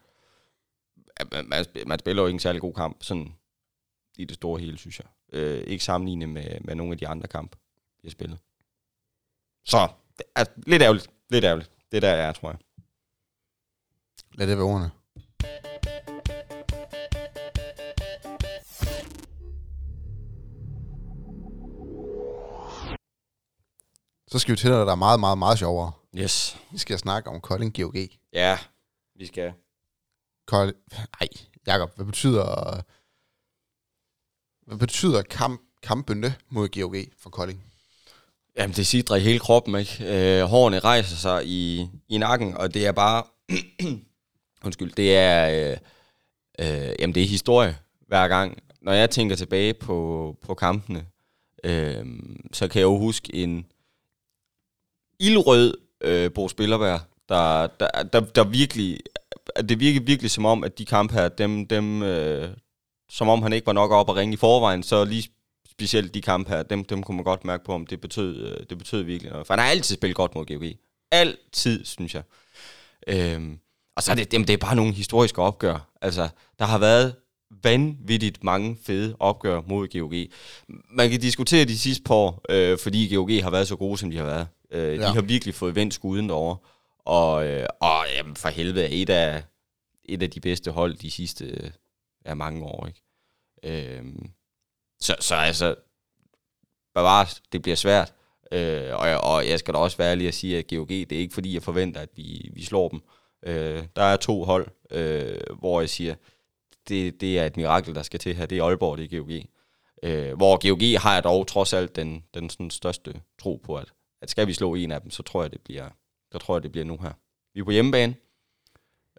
at man, man, spiller, man spiller jo ikke en særlig god kamp, sådan i det store hele, synes jeg. Øh, ikke sammenlignet med, med nogle af de andre kampe, vi har spillet. Så, det er lidt ærgerligt. Lidt ærgerligt. Det er der, jeg er, tror jeg. Lad det være ordene. Så skal vi til noget, der er meget, meget, meget sjovere. Yes. Vi skal snakke om Kolding GOG. Ja, vi skal. Kold... Ej, Jacob, hvad betyder... Hvad betyder kamp, kampene mod GOG for Kolding? Jamen, det sidder i hele kroppen, ikke? Øh, hårene rejser sig i, i nakken, og det er bare... undskyld, det er... Øh, øh, jamen, det er historie hver gang. Når jeg tænker tilbage på, på kampene, øh, så kan jeg jo huske en ildrød øh, Bo Spillerberg, der, der, der, der virkelig... Det virker virkelig som om, at de kampe her, dem, dem øh, som om han ikke var nok op at ringe i forvejen, så lige specielt de kampe her, dem, dem kunne man godt mærke på, om det betød, øh, det betød virkelig noget. For han har altid spillet godt mod GOG. Altid, synes jeg. Øhm, og så er det, jamen, det er bare nogle historiske opgør. Altså, der har været vanvittigt mange fede opgør mod GOG. Man kan diskutere de sidste par år, øh, fordi GOG har været så gode, som de har været. Øh, Ja. De har virkelig fået vendt skuden derovre. Og, øh, og jamen, for helvede, et af, et af de bedste hold de sidste øh, ja, mange år. Ikke? Øhm, så, så altså, bevares, det bliver svært. Øh, og, jeg- og jeg skal da også være ærlig at sige, at GOG, det er ikke fordi, jeg forventer, at vi, vi slår dem. Øh, der er to hold, øh, hvor jeg siger, det, det er et mirakel, der skal til her. Det er Aalborg, det er GOG. Øh, hvor GOG har jeg dog trods alt den, den sådan største tro på, at, at skal vi slå en af dem, så tror jeg, det bliver, så tror jeg, det bliver nu her. Vi er på hjemmebane.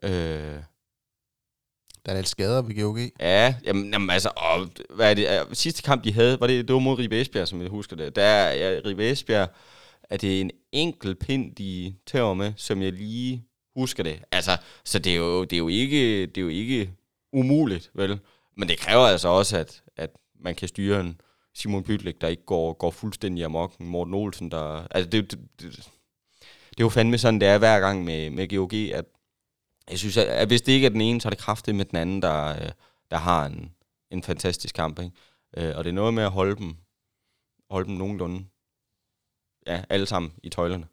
Øh, Der er lidt skader ved GOG. Ja, jamen, jamen altså, og, hvad er det, øh, sidste kamp de havde, var det, det var mod Ribe Esbjerg, som jeg husker det. Der er ja, Ribe Esbjerg, er det en enkelt pind, de tager med, som jeg lige husker det. Altså, så det er jo, det er jo, ikke, det er jo ikke umuligt, vel? Men det kræver altså også, at, at man kan styre en Simon Bytlæk, der ikke går, går fuldstændig amok. Morten Olsen, der... Altså, det, det, det, det er jo fandme sådan, det er hver gang med, med GOG, at jeg synes, at, at hvis det ikke er den ene, så er det kraftigt med den anden, der, der har en, en fantastisk kamp. Ikke? Øh, og det er noget med at holde dem, holde dem nogenlunde, ja, alle sammen i tøjlerne.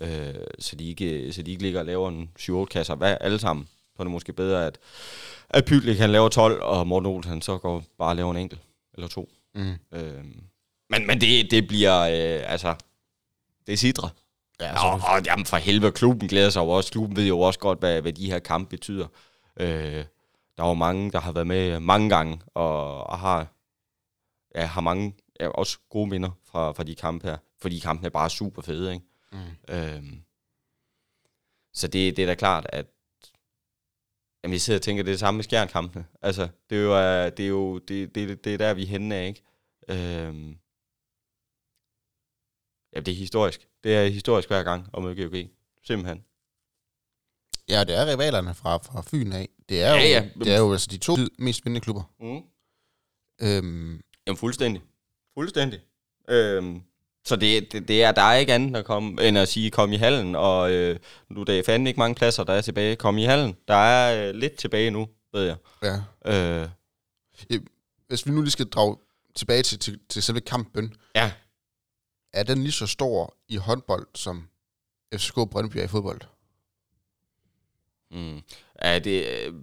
Øh, så, de ikke, så de ikke ligger og laver en 7-8 kasser hvad, alle sammen. Så er det måske bedre, at, at Pytlik kan lave 12, og Morten Olsen så går bare og laver en enkelt eller to. Mm. Øh, men men det, det bliver, øh, altså, det er sidre. Ja, Ja, og, og jamen for helvede, klubben glæder sig jo også. Klubben ved jo også godt, hvad, hvad de her kampe betyder. Øh, der er jo mange, der har været med mange gange, og, og har, ja, har mange, ja, også gode minder fra, fra de kampe her. Fordi kampene er bare super fede, ikke? Mm. Øhm, så det, det er da klart, at jamen, jeg sidder og tænker, det er det samme med skjernkampene. Altså, det er jo, øh, det er jo det, det, det er der, vi er henne af, ikke? Øhm, ja, det er historisk. Det er historisk hver gang om GOG. Simpelthen. Ja, det er rivalerne fra, fra Fyn af. Det er, Ja, jo, ja. det er jo altså de to mest spændende klubber. Mm. Øhm, Jamen, fuldstændig. Fuldstændig. Øhm, så det, det, det er, der er ikke andet at komme, end at sige, kom i hallen, og øh, nu der er fandme ikke mange pladser, der er tilbage. Kom i hallen. Der er øh, lidt tilbage nu, ved jeg. ja. Øh, Hvis vi nu lige skal drage tilbage til, til, til selve kampen, ja, er den lige så stor i håndbold, som FCK Brøndby er i fodbold? Mm. Ja, det, øh,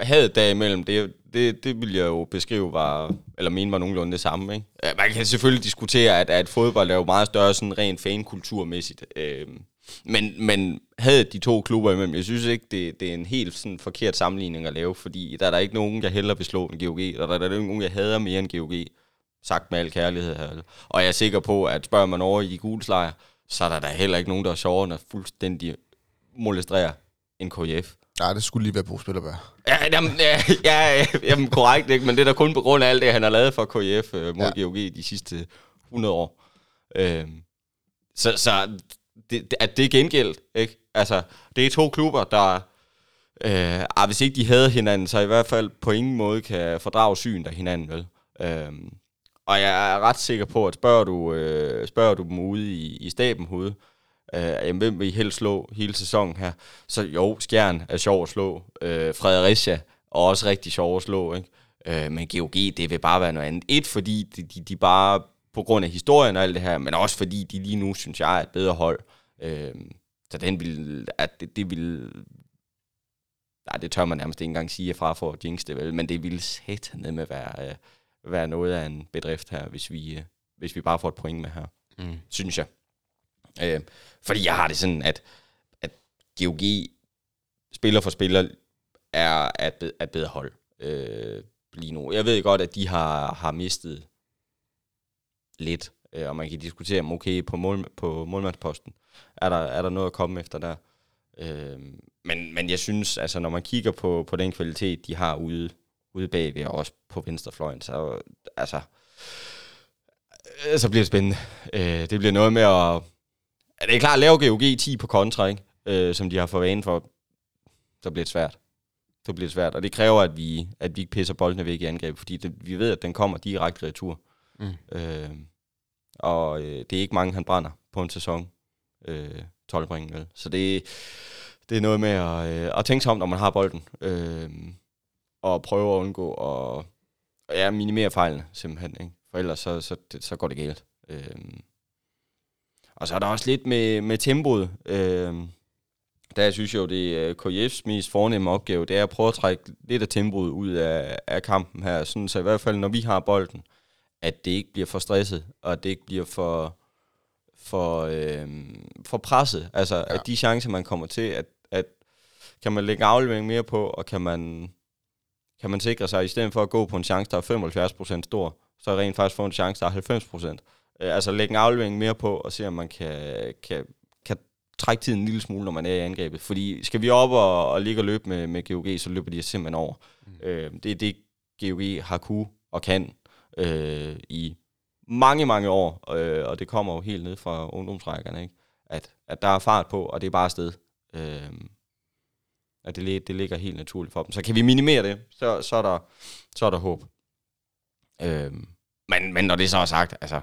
hadet derimellem, det, det, det vil jeg jo beskrive var, eller mene var nogenlunde det samme. Ikke? Man kan selvfølgelig diskutere, at, at fodbold er jo meget større sådan rent fankulturmæssigt. Øh, men, men havde de to klubber imellem, jeg synes ikke, det, det er en helt sådan forkert sammenligning at lave, fordi der er der ikke nogen, jeg hellere vil slå end GOG, og der er der ikke nogen, jeg hader mere end GOG, sagt med al kærlighed her. Og jeg er sikker på, at spørger man over i de så er der da heller ikke nogen, der er sjovere, når fuldstændig molestere en KF. Nej, det skulle lige være på Spillerbær. Ja, jamen, ja, ja, jamen, korrekt, ikke? men det er da kun på grund af alt det, han har lavet for KF øh, mod Ja. GOG de sidste 100 år. Øhm, så så det, at det er gengældt, ikke? Altså, det er to klubber, der, øh, ah, hvis ikke de havde hinanden, så i hvert fald på ingen måde kan fordrage syn af hinanden, vel? Øhm, og jeg er ret sikker på, at spørger du, øh, spørger du dem ude i, i staben herude, øh, hvem vil I helst slå hele sæsonen her? Så jo, Skjern er sjov at slå. Øh, Fredericia er også rigtig sjov at slå, ikke? Øh, men GOG, det vil bare være noget andet. Et, fordi de, de, de bare på grund af historien og alt det her, men også fordi de lige nu, synes jeg, er et bedre hold. Øh, så den vil, at det, det vil, nej, det tør man nærmest ikke engang sige fra for at jinx det, vel, men det ville satane med være, øh, være noget af en bedrift her, hvis vi, øh, hvis vi bare får et point med her, Mm. synes jeg. Øh, fordi jeg har det sådan, at, at GOG spiller for spiller er, at, et, et bedre hold øh, lige nu. Jeg ved godt, at de har, har mistet lidt, øh, og man kan diskutere, om okay, på, mål, på målmandsposten, er der, er der noget at komme efter der. Øh, men, men jeg synes, altså når man kigger på, på den kvalitet, de har ude, ude bagved, og også på venstrefløjen, så altså, øh, så bliver det spændende. Øh, det bliver noget med at... Det er klart, at lave GOG 10 på kontra, ikke? Øh, som de har for vane for, så bliver det svært. Så bliver det svært, og det kræver, at vi, at vi ikke pisser boldene væk i angreb, fordi det, vi ved, at den kommer direkte retur. Mm. Øh, og øh, det er ikke mange, han brænder på en sæson. Øh, 12 point, vel. Så det, det er noget med at, øh, at tænke sig om, når man har bolden. Øh, og prøve at undgå at ja, minimere fejlene, simpelthen. Ikke? For ellers så, så, det, så går det galt. Øh, og så er der også lidt med, med tempoet. Øh, der synes jeg jo, det er KF's mest fornemme opgave, det er at prøve at trække lidt af tempoet ud af, af kampen her. Sådan, så i hvert fald, når vi har bolden, at det ikke bliver for stresset, og at det ikke bliver for, for, øh, for presset. Altså, ja. at de chancer, man kommer til, at, at kan man lægge aflevering mere på, og kan man, kan man sikre sig, i stedet for at gå på en chance, der er 75% stor, så rent faktisk få en chance, der er 90%. Øh, altså lægge en aflevering mere på, og se, om man kan, kan, kan trække tiden en lille smule, når man er i angrebet. Fordi skal vi op og, og ligge og løbe med, med GOG, så løber de simpelthen over. Mm. Øh, det er det, GOG har kunne og kan øh, i mange, mange år, øh, og det kommer jo helt ned fra ungdomsrækkerne, ikke? At, at der er fart på, og det er bare afsted. Øh, At det, det ligger helt naturligt for dem. Så kan vi minimere det, så, så, er, der, så er der håb. Øhm, men, men når det så er sagt, altså,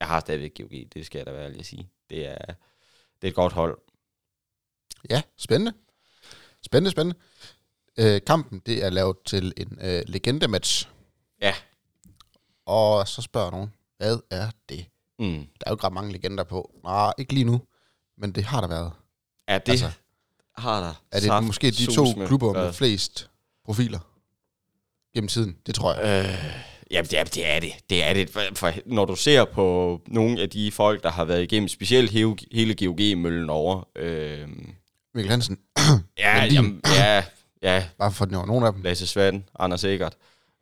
jeg har stadigvæk GOG, det skal jeg da være ærlig at sige. Det er, det er et godt hold. Ja, spændende. Spændende, spændende. Øh, kampen, det er lavet til en øh, legendematch. Ja. Og så spørger nogen, hvad er det? Mm. Der er jo ikke ret mange legender på. Nej, ikke lige nu. Men det har der været. Ja, det Altså, har der. Er det saft måske de to klubber med været. flest profiler gennem tiden? Det tror jeg. Øh, ja, det er, det er det. Det er det. For, for når du ser på nogle af de folk, der har været igennem, specielt hele, hele GOG-møllen over. Øh, Mikkel Hansen, ja, jamen, ja, ja, bare for at nævne nogle af dem. Lasse Svand, Anders Egert.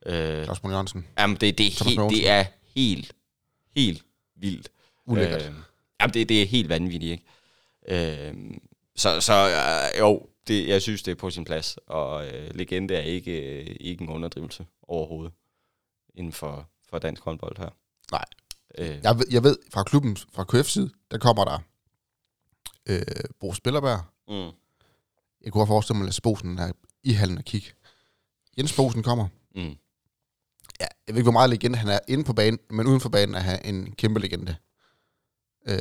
Øh, Claus Møller Jørgensen. jamen, det, det, er Mogensen. det er helt, helt vildt. Ulækkert. Øh, jamen, det, det er helt vanvittigt, ikke? Øh, så så øh, jo, det, jeg synes, det er på sin plads. Og øh, legende er ikke, øh, ikke en underdrivelse overhovedet inden for, for dansk håndbold her. Nej. Øh, Jeg ved, jeg ved fra klubben, fra KF side, der kommer der øh, Bo Spillerberg. mm, Jeg kunne godt forestille mig, at Lasse Bosen er i hallen og kigge. Jens Bosen kommer. mm, Ja, jeg ved ikke, hvor meget legende han er inde på banen, men uden for banen er han en kæmpe legende. Øh,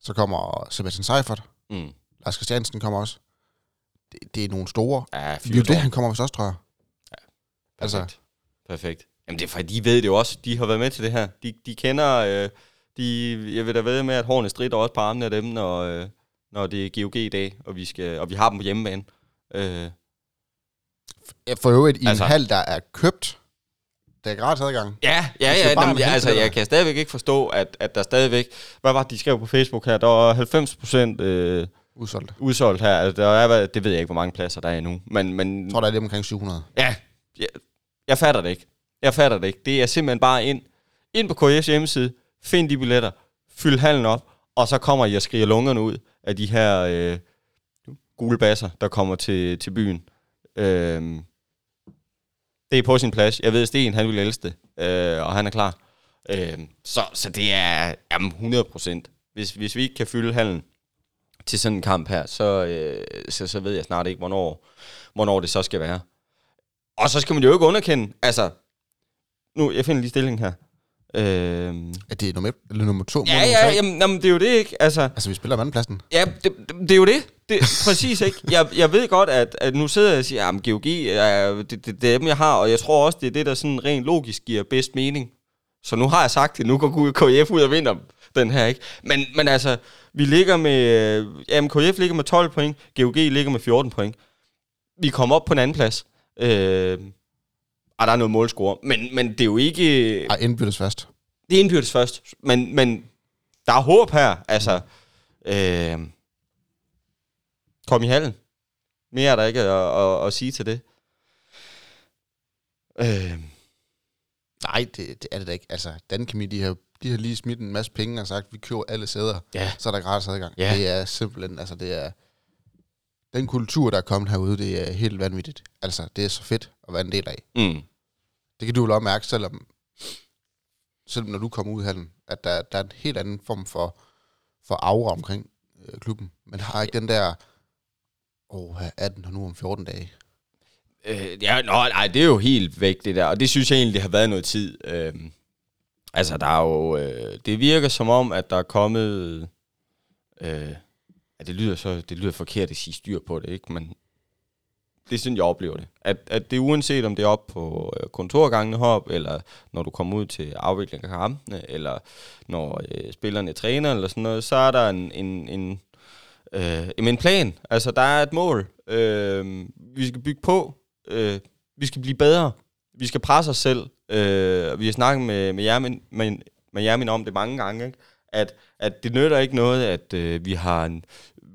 så kommer Sebastian Seifert. mm. Lars Christiansen kommer også. Det, det er nogle store. Ja, Det er jo det, han kommer også, tror jeg. Perfekt. altså- Perfekt. Jamen det er fordi, de ved det jo også. De har været med til det her. De, de kender... Øh, de, jeg vil da ved med, at hårene strider også på armene af dem, når, øh, når det er GOG i dag, og vi, skal, og vi har dem på hjemmebane. Øh, For øvrigt i altså, en hal, der er købt. Der er gratis adgang. Ja, ja, ja. Jamen, med ja altså, jeg kan stadigvæk ikke forstå, at, at der stadigvæk... Hvad var det, de skrev på Facebook her? Der var 90 procent øh, Udsolgt. udsolgt her. Altså, der er, det ved jeg ikke, hvor mange pladser der er endnu. Men, men Jeg tror, der er lige omkring 700. ja, jeg, jeg fatter det ikke. Jeg fatter det ikke. Det er simpelthen bare ind, ind på KS hjemmeside, find de billetter, fyld hallen op, og så kommer jeg og skriger lungerne ud af de her øh, gule basser, der kommer til, til byen. Øh, det er på sin plads. Jeg ved, Sten, han vil elske det, øh, og han er klar. Øh, så, så det er jamen, 100 procent. Hvis, hvis vi ikke kan fylde hallen til sådan en kamp her, så, øh, så, så ved jeg snart ikke, hvornår, hvornår det så skal være. Og så skal man jo ikke underkende, altså, nu, jeg finder lige stillingen her. Øh, Er det nummer, et, eller nummer to? ja, nummer ja, jamen, jamen, det er jo det, ikke? Altså, Altså, vi spiller om andenpladsen. Ja, det, det, det er jo det. det præcis, ikke? Jeg, jeg ved godt, at, at nu sidder jeg og siger, at GOG, er, det, det, det er dem, jeg har, og jeg tror også, det er det, der sådan rent logisk giver bedst mening. Så nu har jeg sagt det, nu går KF ud og vinder den her, ikke? Men, men altså, vi ligger med, jamen KF ligger med 12 point, GOG ligger med 14 point. Vi kommer op på en anden plads. Øh, og der er noget målscore, men, men det er jo ikke... Ej, indbyttes fast. Det er indbyrdes først, men, men der er håb her. Altså, øh, kom i hallen. Mere er der ikke at, at, at sige til det. Øh, Nej, det, det er det da ikke. Altså, Dan Kemi, de har, de har lige smidt en masse penge og sagt, vi køber alle sæder, ja, så er der gratis adgang. Ja. Det er simpelthen, altså det er... Den kultur, der er kommet herude, det er helt vanvittigt. Altså, det er så fedt at være en del af. mm, Det kan du vel også mærke, selvom, selvom når du kommer ud i hallen, at der, der er en helt anden form for, for aura omkring øh, klubben. Man har ikke den der, åh, her er den her nu om 14 dage. øh, ja, nå, nej, det er jo helt væk, det der. Og det synes jeg egentlig har været noget tid. Øh, altså, der er jo... Øh, det virker som om, at der er kommet... Øh, ja, det lyder så det lyder forkert at sige styr på det, ikke? Men det er sådan, jeg oplever det. At, at det uanset om det er op på øh, kontorgangene hop, eller når du kommer ud til afvikling af kampene, eller når øh, spillerne træner, eller sådan noget, så er der en, en, en, øh, en plan. Altså, der er et mål. Øh, vi skal bygge på. Øh, vi skal blive bedre. Vi skal presse os selv. Øh, vi har snakket med, med, Jermin, med, med Jermin om det mange gange, ikke? At, at det nytter ikke noget, at øh, vi har en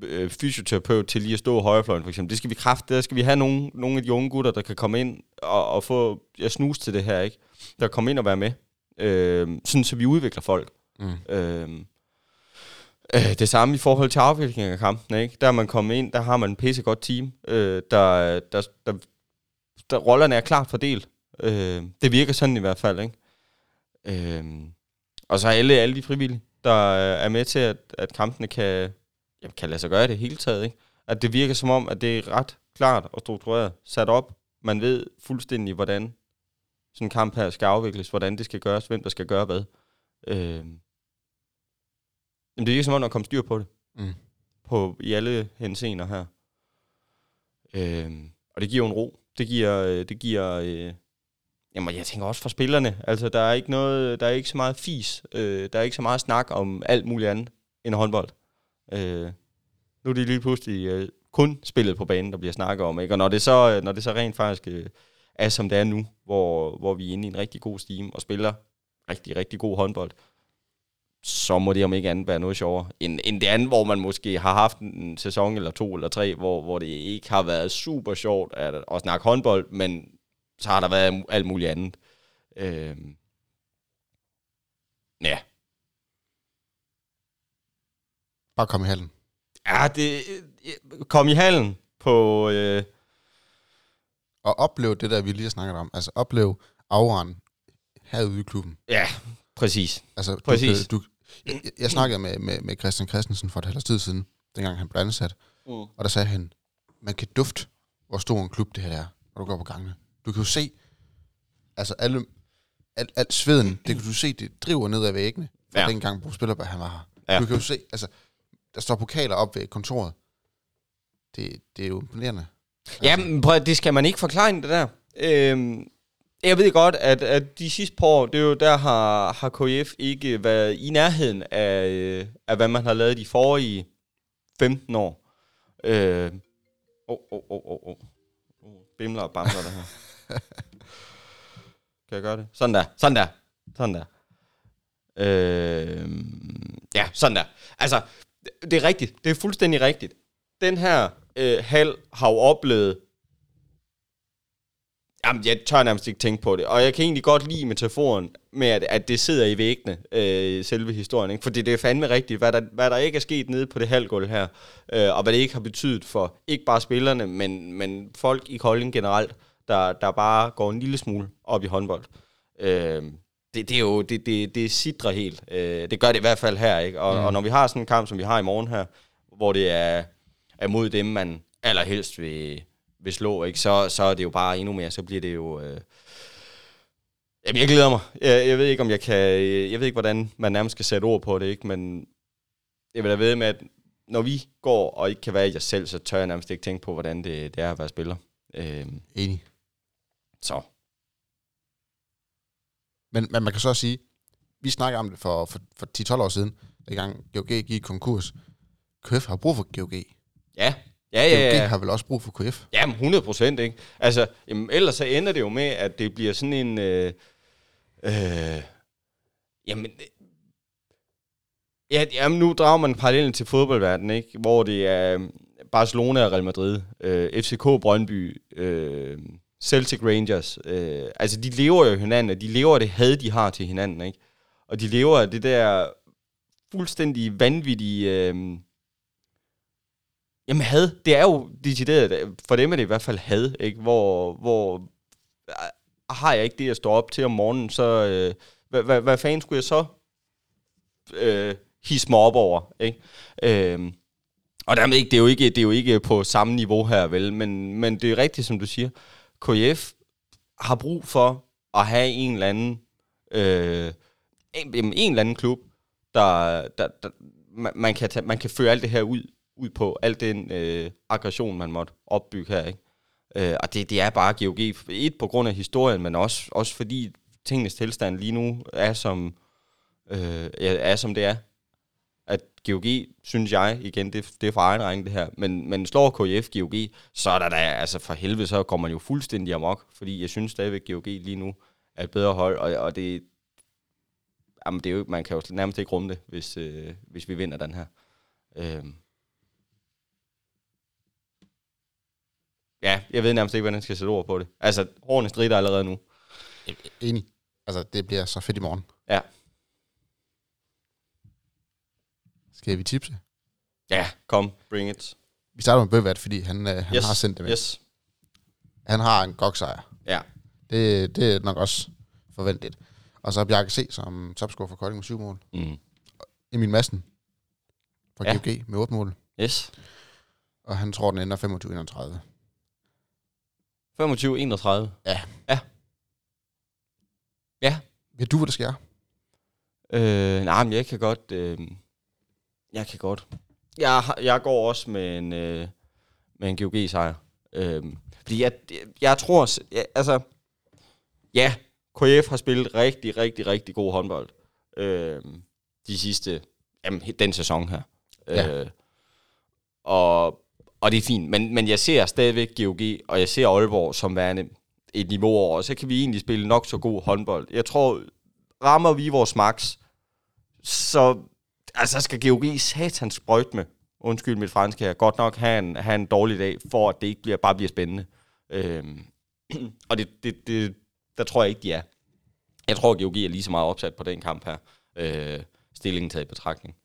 øh, fysioterapeut til lige at stå højrefløjen, for eksempel. Det skal vi kræfte. Der skal vi have nogle, nogle af de unge gutter, der kan komme ind og, og få ja, snus til det her, ikke? Der komme ind og være med. Øh, sådan, så vi udvikler folk. Mm. Øh, øh, det samme i forhold til afvikling af kampen, ikke? Der er man kommet ind, der har man en pisse godt team, øh, der, der, der, der, rollerne er klart fordelt. Øh, det virker sådan i hvert fald, ikke? Øh, og så alle, alle de frivillige, der er med til, at, at kampene kan, jamen, kan lade sig gøre i det hele taget, ikke? At det virker som om, at det er ret klart og struktureret, sat op. Man ved fuldstændig, hvordan sådan en kamp her skal afvikles, hvordan det skal gøres, hvem der skal gøre hvad. Øh, men det er ikke som om, der kommer styr på det. Mm. På, I alle henseender her. Øh, og det giver en ro. Det giver, øh, det giver øh, jamen jeg tænker også for spillerne. Altså der er ikke noget, der er ikke så meget fis. Øh, der er ikke så meget snak om alt muligt andet end håndbold. Øh, nu er det lige pludselig øh, kun spillet på banen, der bliver snakket om. Ikke? Og når det så, øh, når det så rent faktisk øh, er, som det er nu, hvor, hvor vi er inde i en rigtig god steam og spiller rigtig, rigtig god håndbold, så må det om ikke andet være noget sjovere, end, end det andet, hvor man måske har haft en sæson eller to eller tre, hvor, hvor det ikke har været super sjovt at, at snakke håndbold, men så har der været alt muligt andet. Øh, ja. Bare kom i hallen. Ja, det... Kom i hallen på... Øh, Og oplev det der, vi lige har snakket om. Altså oplev auraen herude i klubben. ja, præcis. Altså, du, Præcis. Du, jeg, jeg snakkede med, med, med Christian Christensen for et halvt tid siden, dengang han blev ansat, Mm. og der sagde han, man kan dufte, hvor stor en klub det her er, når du går på gangene. Du kan jo se, altså alle, alt, alt sveden, det kan du se, det driver ned ad væggene, fra Ja. ja. dengang Bo Spillerberg han var her. Ja. Du kan jo se, altså, der står pokaler op ved kontoret. Det, det er jo imponerende. Ja, men prøv, det skal man ikke forklare det der. Øhm, jeg ved godt, at, at de sidste par år, det er jo der har, har KF ikke været i nærheden af, øh, af, hvad man har lavet de forrige 15 år. Øh, åh, åh, åh, åh, Bimler og bamler det her. kan jeg gøre det? Sådan der, sådan der, sådan der. Øh, ja, sådan der. Altså, det- er rigtigt. Det er fuldstændig rigtigt. Den her øh, hal har jo oplevet Jamen, jeg tør nærmest ikke tænke på det. Og jeg kan egentlig godt lide metaforen med, at, at det sidder i væggene, øh, selve historien. Ikke? Fordi det er fandme rigtigt, hvad der, hvad der ikke er sket nede på det halvgulv her, øh, og hvad det ikke har betydet for ikke bare spillerne, men, men folk i Kolding generelt, der, der bare går en lille smule op i håndbold. Øh, det, det er jo, det, det, det sidder helt. Øh, det gør det i hvert fald her, ikke? Og, mm. og når vi har sådan en kamp, som vi har i morgen her, hvor det er, er mod dem, man allerhelst vil, vil slå, ikke? Så, så er det jo bare endnu mere, så bliver det jo... Øh, jamen, jeg glæder mig. Jeg, jeg ved ikke, om jeg kan... Jeg ved ikke, hvordan man nærmest skal sætte ord på det, ikke? Men jeg vil da ved med, at når vi går og ikke kan være i os selv, så tør jeg nærmest ikke tænke på, hvordan det, det er at være spiller. Øh, Enig. Så. Men, men man kan så også sige, vi snakker om det for, for, for 10-12 år siden, dengang GOG gik konkurs. KF har brug for GOG. Ja. Ja, ja, GOG ja. har vel også brug for KF. Jamen, 100 procent, ikke? Altså, jamen, ellers så ender det jo med, at det bliver sådan en... Øh, øh, jamen, ja, jamen, nu drager man parallellen til fodboldverdenen, ikke? Hvor det er øh, Barcelona og Real Madrid, øh, FCK Brøndby, øh, Celtic Rangers. Øh, altså, de lever jo hinanden, og de lever det had, de har til hinanden, ikke? Og de lever af det der fuldstændig vanvittige... Øh, Jamen had, det er jo decideret, for dem er det i hvert fald had, ikke? Hvor, hvor øh, har jeg ikke det at stå op til om morgenen, så øh, hvad, hvad, hvad fanden skulle jeg så øh, hisse mig op over, ikke? Øh, og dermed ikke, det er jo ikke, det er jo ikke på samme niveau her, vel? Men, men det er rigtigt, som du siger. KF har brug for at have en eller anden, øh, en, en eller anden klub, der, der, der man, man, kan tage, man kan føre alt det her ud, ud på, al den øh, aggression, man måtte opbygge her, ikke? Øh, og det, det er bare GOG, et på grund af historien, men også, også fordi tingenes tilstand lige nu er som, øh, er, som det er. At GOG, synes jeg, igen, det, det er for egen regning det her, men, men slår KF GOG, så er der da, altså for helvede, så kommer man jo fuldstændig amok, fordi jeg synes stadigvæk, GOG lige nu er et bedre hold, og, og det, jamen det er jo, man kan jo nærmest ikke rumme det, hvis, øh, hvis vi vinder den her. Øh. Ja, jeg ved nærmest ikke, hvordan jeg skal sætte ord på det. Altså, hårene strider allerede nu. Enig. Altså, det bliver så fedt i morgen. Ja. Skal vi tipse? Ja, kom, bring it. Vi starter med Bøvat, fordi han, øh, han Yes, har sendt det med. Yes. Han har en goksejr. Ja. Det, det er nok også forventeligt. Og så er Bjarke C. som topscorer for Kolding med syv mål. Mm. Emil Madsen fra Ja. GOG med otte mål. Yes. Og han tror, den ender 25-31. 25-31. Ja. Ja. Ja. Ved du, hvad der sker? Øh, nej, men jeg kan godt... Øh, jeg kan godt. Jeg, jeg går også med en, øh, med en GOG-sejr. Øh, fordi jeg, jeg tror... Jeg, altså... Ja, KF har spillet rigtig, rigtig, rigtig god håndbold. Øh, de sidste... Jamen, den sæson her. Ja. Øh, og, og det er fint. Men, men jeg ser stadigvæk GOG, og jeg ser Aalborg som værende et niveau over. Og så kan vi egentlig spille nok så god håndbold. Jeg tror, rammer vi vores max, så altså, skal GOG satans sprøjt med. Undskyld mit franske her. Godt nok have en, have en dårlig dag, for at det ikke bliver, bare bliver spændende. Øhm, og det, det, det, der tror jeg ikke, de er. Jeg tror, at GOG er lige så meget opsat på den kamp her. Øh, stillingen taget i betragtning.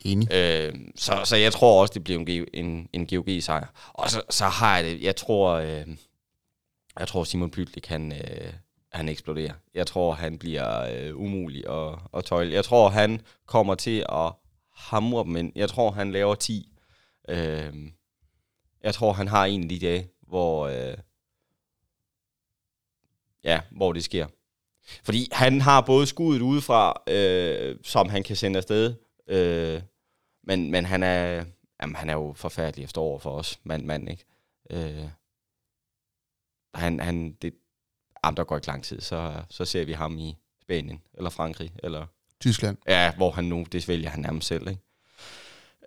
Enig. Øh, så, så jeg tror også, det bliver en, en, en GOG-sejr. Og så, så har jeg det, jeg tror, øh, jeg tror Simon Pytlik, han, øh, han eksploderer. Jeg tror, han bliver øh, umulig at, at tøjle. Jeg tror, han kommer til at hamre dem ind. Jeg tror, han laver 10. Øh, jeg tror, han har en af de dage, hvor, øh, ja, hvor det sker. Fordi han har både skuddet udefra, øh, som han kan sende afsted, øh, men, men han er, jamen, han er jo forfærdelig efter over for os, mand, mand, ikke? Øh, han, han, det, jamen, der går ikke lang tid, så, så ser vi ham i Spanien, eller Frankrig, eller Tyskland. Ja, hvor han nu, det vælger han nærmest selv, ikke?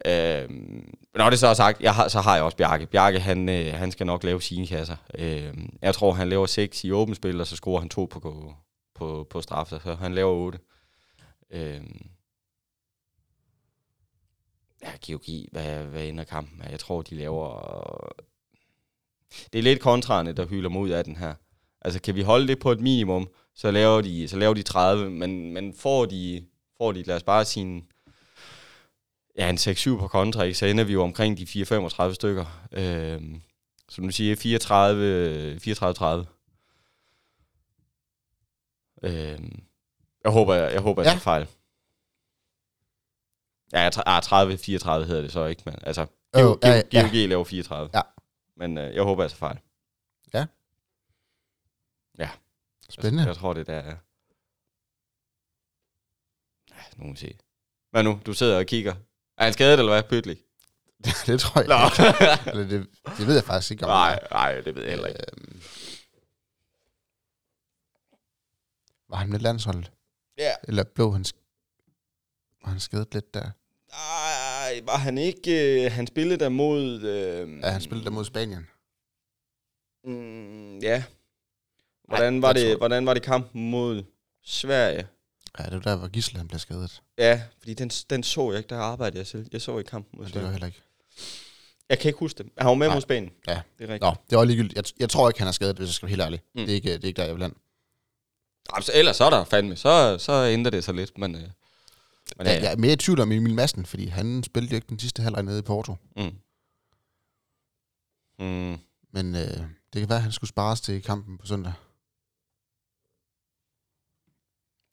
Øhm, når det så er sagt, jeg har, så har jeg også Bjarke. Bjarke, han, øh, han skal nok lave sine kasser. Øhm, jeg tror, han laver 6 i åbent spil, og så scorer han to på, på, på straf, så han laver 8. Øhm, ja, GOG, hvad, hvad ender kampen. Jeg tror, de laver... Det er lidt kontrarne, der hylder mod af den her. Altså, kan vi holde det på et minimum, så laver de, så laver de 30, men, men får de, får de, lad os bare sige, en, ja, en 6-7 på kontra, ikke, så ender vi jo omkring de 4-35 stykker. Øhm, som du siger, 34, 34-30. Øhm, jeg håber, jeg, jeg, håber, jeg Ja. tager fejl. Ja, jeg tra- ah, 30-34 hedder det så ikke, men altså, Øh, GOG, ja, ja. GOG laver 34. Ja. Men øh, jeg håber, jeg tager fejl. Spændende. Jeg, jeg tror, det der er... Ja, vi se. Hvad nu? Du sidder og kigger. Er han skadet, eller hvad? Pytlig? det tror jeg Nå. ikke. Eller det, det ved jeg faktisk ikke om. nej, nej, det ved jeg heller ikke. Øhm, var han med landsholdet? Ja. Eller blev han, sk- var han skadet lidt der? Nej, var han ikke... Øh, han spillede der mod... Øh, Ja, han spillede der mod Spanien. Mm, ja. Hvordan, Ej, var det, tror- hvordan var det kampen mod Sverige? Ja, det var der, hvor Gisle han blev skadet. Ja, fordi den, den så jeg ikke, der arbejdede jeg selv. Jeg så ikke kampen mod Men det var Sverige. heller ikke. Jeg kan ikke huske det. Han var med mod Spanien. Ja. Det er rigtigt. Nå, det var ligegyldigt. Jeg, jeg tror ikke, han er skadet, hvis jeg skal være helt ærlig. Mm. Det, er ikke, det er ikke der, jeg vil hen. Jamen, så, ellers så er der fandme. Så, så ændrer det sig lidt, men... Øh, men Ja, jeg er mere i tvivl om Emil Madsen, fordi han spillede jo ikke den sidste halvleg nede i Porto. Mm. Mm. Men øh, det kan være, at han skulle spares til kampen på søndag.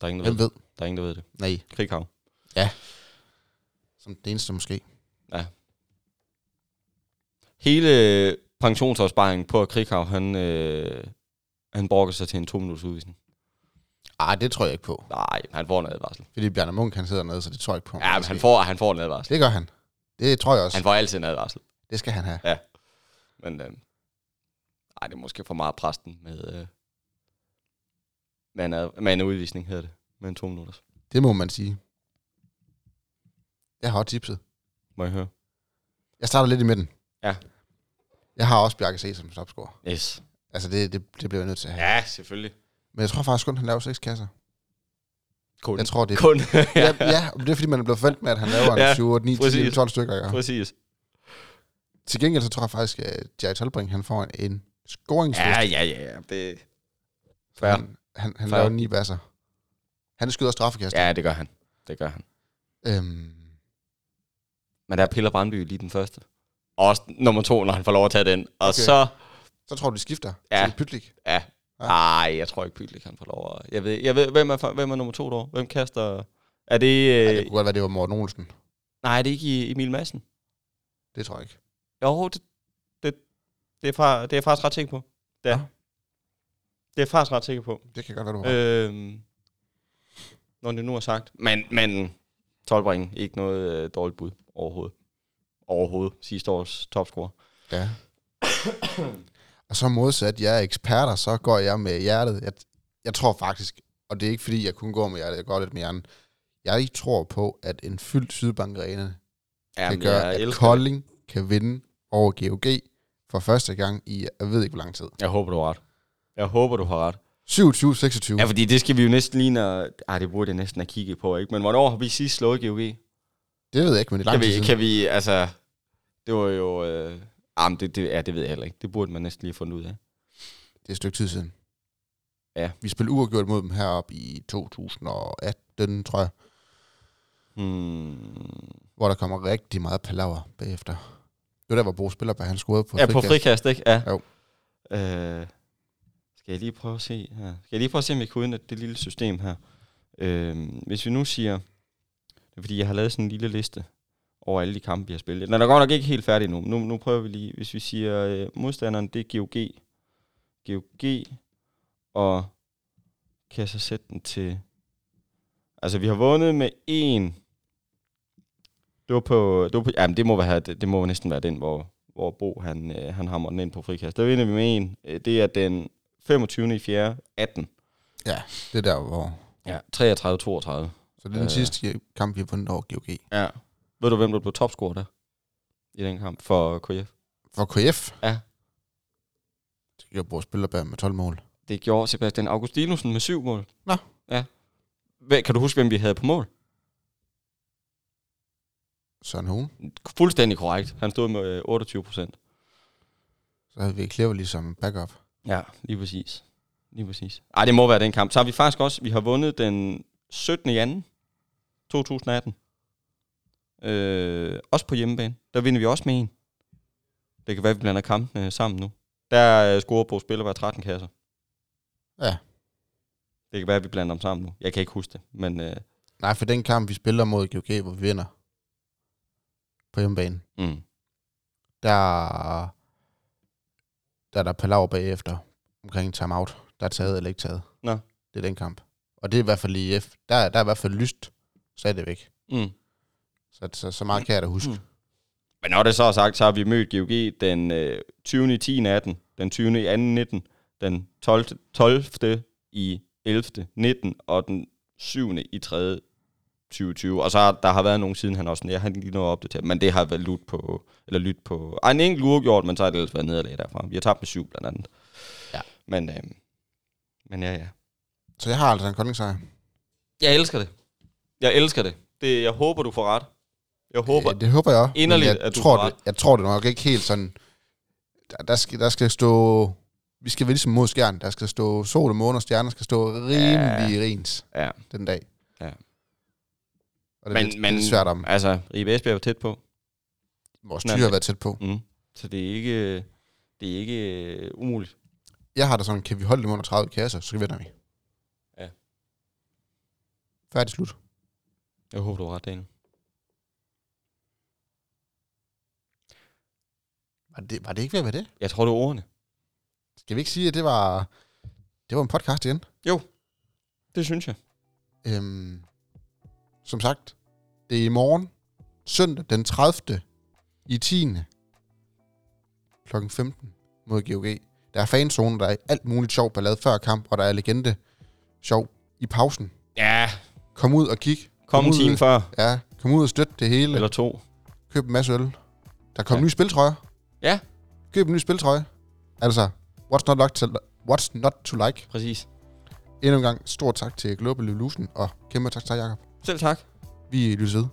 Der er ingen, der Hvem ved. ved? Der er ingen, der ved det. Nej, Krighav. som det eneste måske. Hele pensionsopsparingen på Krighav, han, øh, han brokker sig til en to minutters udvisning. Ej, det tror jeg ikke på. Nej, han får en advarsel. Fordi Bjarne Munk, han sidder nede, så det tror jeg ikke på. Ja, men han får, han får en advarsel. Det gør han. Det tror jeg også. Han får altid en advarsel. Det skal han have. Men øh, ej, det er måske for meget præsten med, øh, en, ad- med en udvisning, hedder det. Med en to minutters. Det må man sige. Jeg har også tipset. Må jeg høre? Jeg starter lidt i midten. Ja. Jeg har også Bjarke C. som topscorer. Yes. Altså, det, det, det bliver jeg nødt til at have. Ja, selvfølgelig. Men jeg tror faktisk kun, han laver seks kasser. Kun. Jeg tror, det er... Kun. ja, ja, det er fordi, man er blevet forventet med, at han laver Ja, 7, 8, 9, 10, præcis. 12 stykker. Ja. Præcis. Til gengæld så tror jeg faktisk, at Jerry Tolbring, han får en, en scoringsliste. Ja, ja, ja. ja. Det... Fair. Han, han, han Fair. laver ni basser. Han skyder straffekast. Ja, det gør han. Det gør han. Øhm, Men der er Piller Brandby lige den første. Og nummer to, når han får lov at tage den. Og Okay. så... så tror du, de skifter Ja. til Pytlik. Ja. Ja. Nej, jeg tror ikke Pytlik han får lov at... Jeg ved, jeg ved hvem, er, hvem er nummer to der? Hvem kaster... Er det... Ja, Øh... det kunne godt være, det var Morten Olsen. Nej, det er ikke Emil Madsen. Det tror jeg ikke. Jo, det, det, det, er, fra, det er jeg faktisk ret sikker på. Det er. Nå. Det er jeg faktisk ret sikker på. Det kan godt være, du har. Øhm, når det nu er sagt. Men, men 12 point, ikke noget øh, dårligt bud overhovedet. Overhovedet. Sidste års topscorer. Ja. og så modsat jeg er eksperter, så går jeg med hjertet. Jeg, jeg tror faktisk, og det er ikke fordi, jeg kun går med hjertet, jeg går lidt med hjernen. Jeg tror på, at en fyldt Sydbank Arena kan gøre, at Kolding kan vinde over GOG for første gang i, jeg ved ikke hvor lang tid. Jeg håber, du har ret. Jeg håber, du har ret. 27-26. Ja, fordi det skal vi jo næsten lige, når... Ej, det burde jeg næsten have kigget på, ikke? Men hvornår har vi sidst slået GOG? Det ved jeg ikke, men det er lang Kan tid vi, siden. kan vi, altså... Det var jo... Øh, ah, det, det, ja, det ved jeg heller ikke. Det burde man næsten lige have fundet ud af. Det er et stykke tid siden. Ja. Vi spillede uafgjort mod dem heroppe i 2018, tror jeg, Hmm. hvor der kommer rigtig meget palaver bagefter. Det var der, hvor Bo Spillerberg, han scorede på Ja, på frikast. frikast, ikke? Ja. Jo. Øh, skal jeg lige prøve at se her? Skal jeg lige prøve at se, om vi kan udnytte det lille system her? Øh, hvis vi nu siger... Det er fordi, jeg har lavet sådan en lille liste over alle de kampe, vi har spillet. Den er godt nok ikke helt færdig nu. Nu, nu prøver vi lige... Hvis vi siger, øh, modstanderen, det er GOG. GOG. Og kan jeg så sætte den til... Altså, vi har vundet med en... Det var på... Det, var på jamen, det må, være, det, det må næsten være den, hvor, hvor Bo han, øh, han hammer den ind på frikast. Der vinder vi med en. Øh, det er den 25. i 4. 18. Ja, det er der, hvor... Ja, 33-32. Så det er den Øh. sidste kamp, vi har vundet over GOG. Ja. Ved du, hvem der blev topscorer der? I den kamp for KF? For KF? Ja. Det gjorde Bo Spillerberg med 12 mål. Det gjorde Sebastian Augustinusen med syv mål. Nå. Ja. Hvad, kan du huske, hvem vi havde på mål? Søren Hone. Fuldstændig korrekt. Han stod med øh, 28 procent. Så havde vi Cleverly som backup. Ja, lige præcis. Lige præcis. Ej, det må være den kamp. Så har vi faktisk også, vi har vundet den 17. i 2. 2018. Øh, også på hjemmebane. Der vinder vi også med en. Det kan være, at vi blander kampene sammen nu. Der scorer på spiller hver 13 kasser. Ja. Det kan være, at vi blander dem sammen nu. Jeg kan ikke huske det, men øh, Nej, for den kamp, vi spiller mod GOG, hvor vi vinder på hjemmebane, mm. der, der er der palaver bagefter omkring timeout. Der er taget eller ikke taget. Nå. Det er den kamp. Og det er i hvert fald i F. Der, der er i hvert fald lyst stadigvæk. Mm. Så, så, så meget kan jeg da huske. Mm. Men når det så er sagt, så har vi mødt GOG den øh, 20. i 10. 18, den 20. i 2. 19, den 12. 12. i 11. 19 og den 7. i 3. 2020. Og så har, der har været nogen siden han også, jeg har ikke lige noget opdateret, men det har været lut på, eller lyt på, ej, en enkelt uafgjort, men så har det ellers været nederlag derfra. Vi har tabt med syv blandt andet. Ja. Men, øh, men ja, ja. Så jeg har altså en koldingssejr. Jeg elsker det. Jeg elsker det. det jeg håber, du får ret. Jeg håber, Ja, det håber jeg inderligt, jeg at du tror får det, Jeg tror det nok ikke helt sådan... Der, der, skal, der skal stå... Vi skal være ligesom mod skjern. Der skal stå sol og måne og stjerner skal stå rimelig ja. rens ja. den dag. Ja. Og det er Men, lidt, men lidt svært om. altså, Ribe Esbjerg var tæt på. Vores tyre har været tæt på. Mm. Så det er ikke, det er ikke uh, umuligt. Jeg har da sådan, kan vi holde dem under 30 kasser, så vinder vi. Ja. Færdig slut. Jeg håber, du har ret, Daniel. Var det, var det ikke ved at være det? Jeg tror, det er ordene. Skal vi ikke sige, at det var, det var en podcast igen? Det synes jeg. Øhm, som sagt, det er i morgen, søndag den 30. i 10. klokken 15 mod GOG. Der er fanzone, der er alt muligt sjov ballade før kamp, og der er legende sjov i pausen. Ja, Kom ud og kig. kom en ud, time før. Ja, kom ud og støt det hele. Eller to. Køb en masse øl. Der kommer ja. nye spiltrøjer. Ja. Køb en ny spiltrøje. Altså, what's not, like to, what's not to like? Præcis. Endnu en gang, stor tak til Global Illusion, og kæmpe tak til dig, Jacob. Selv tak. Vi lyttes ved.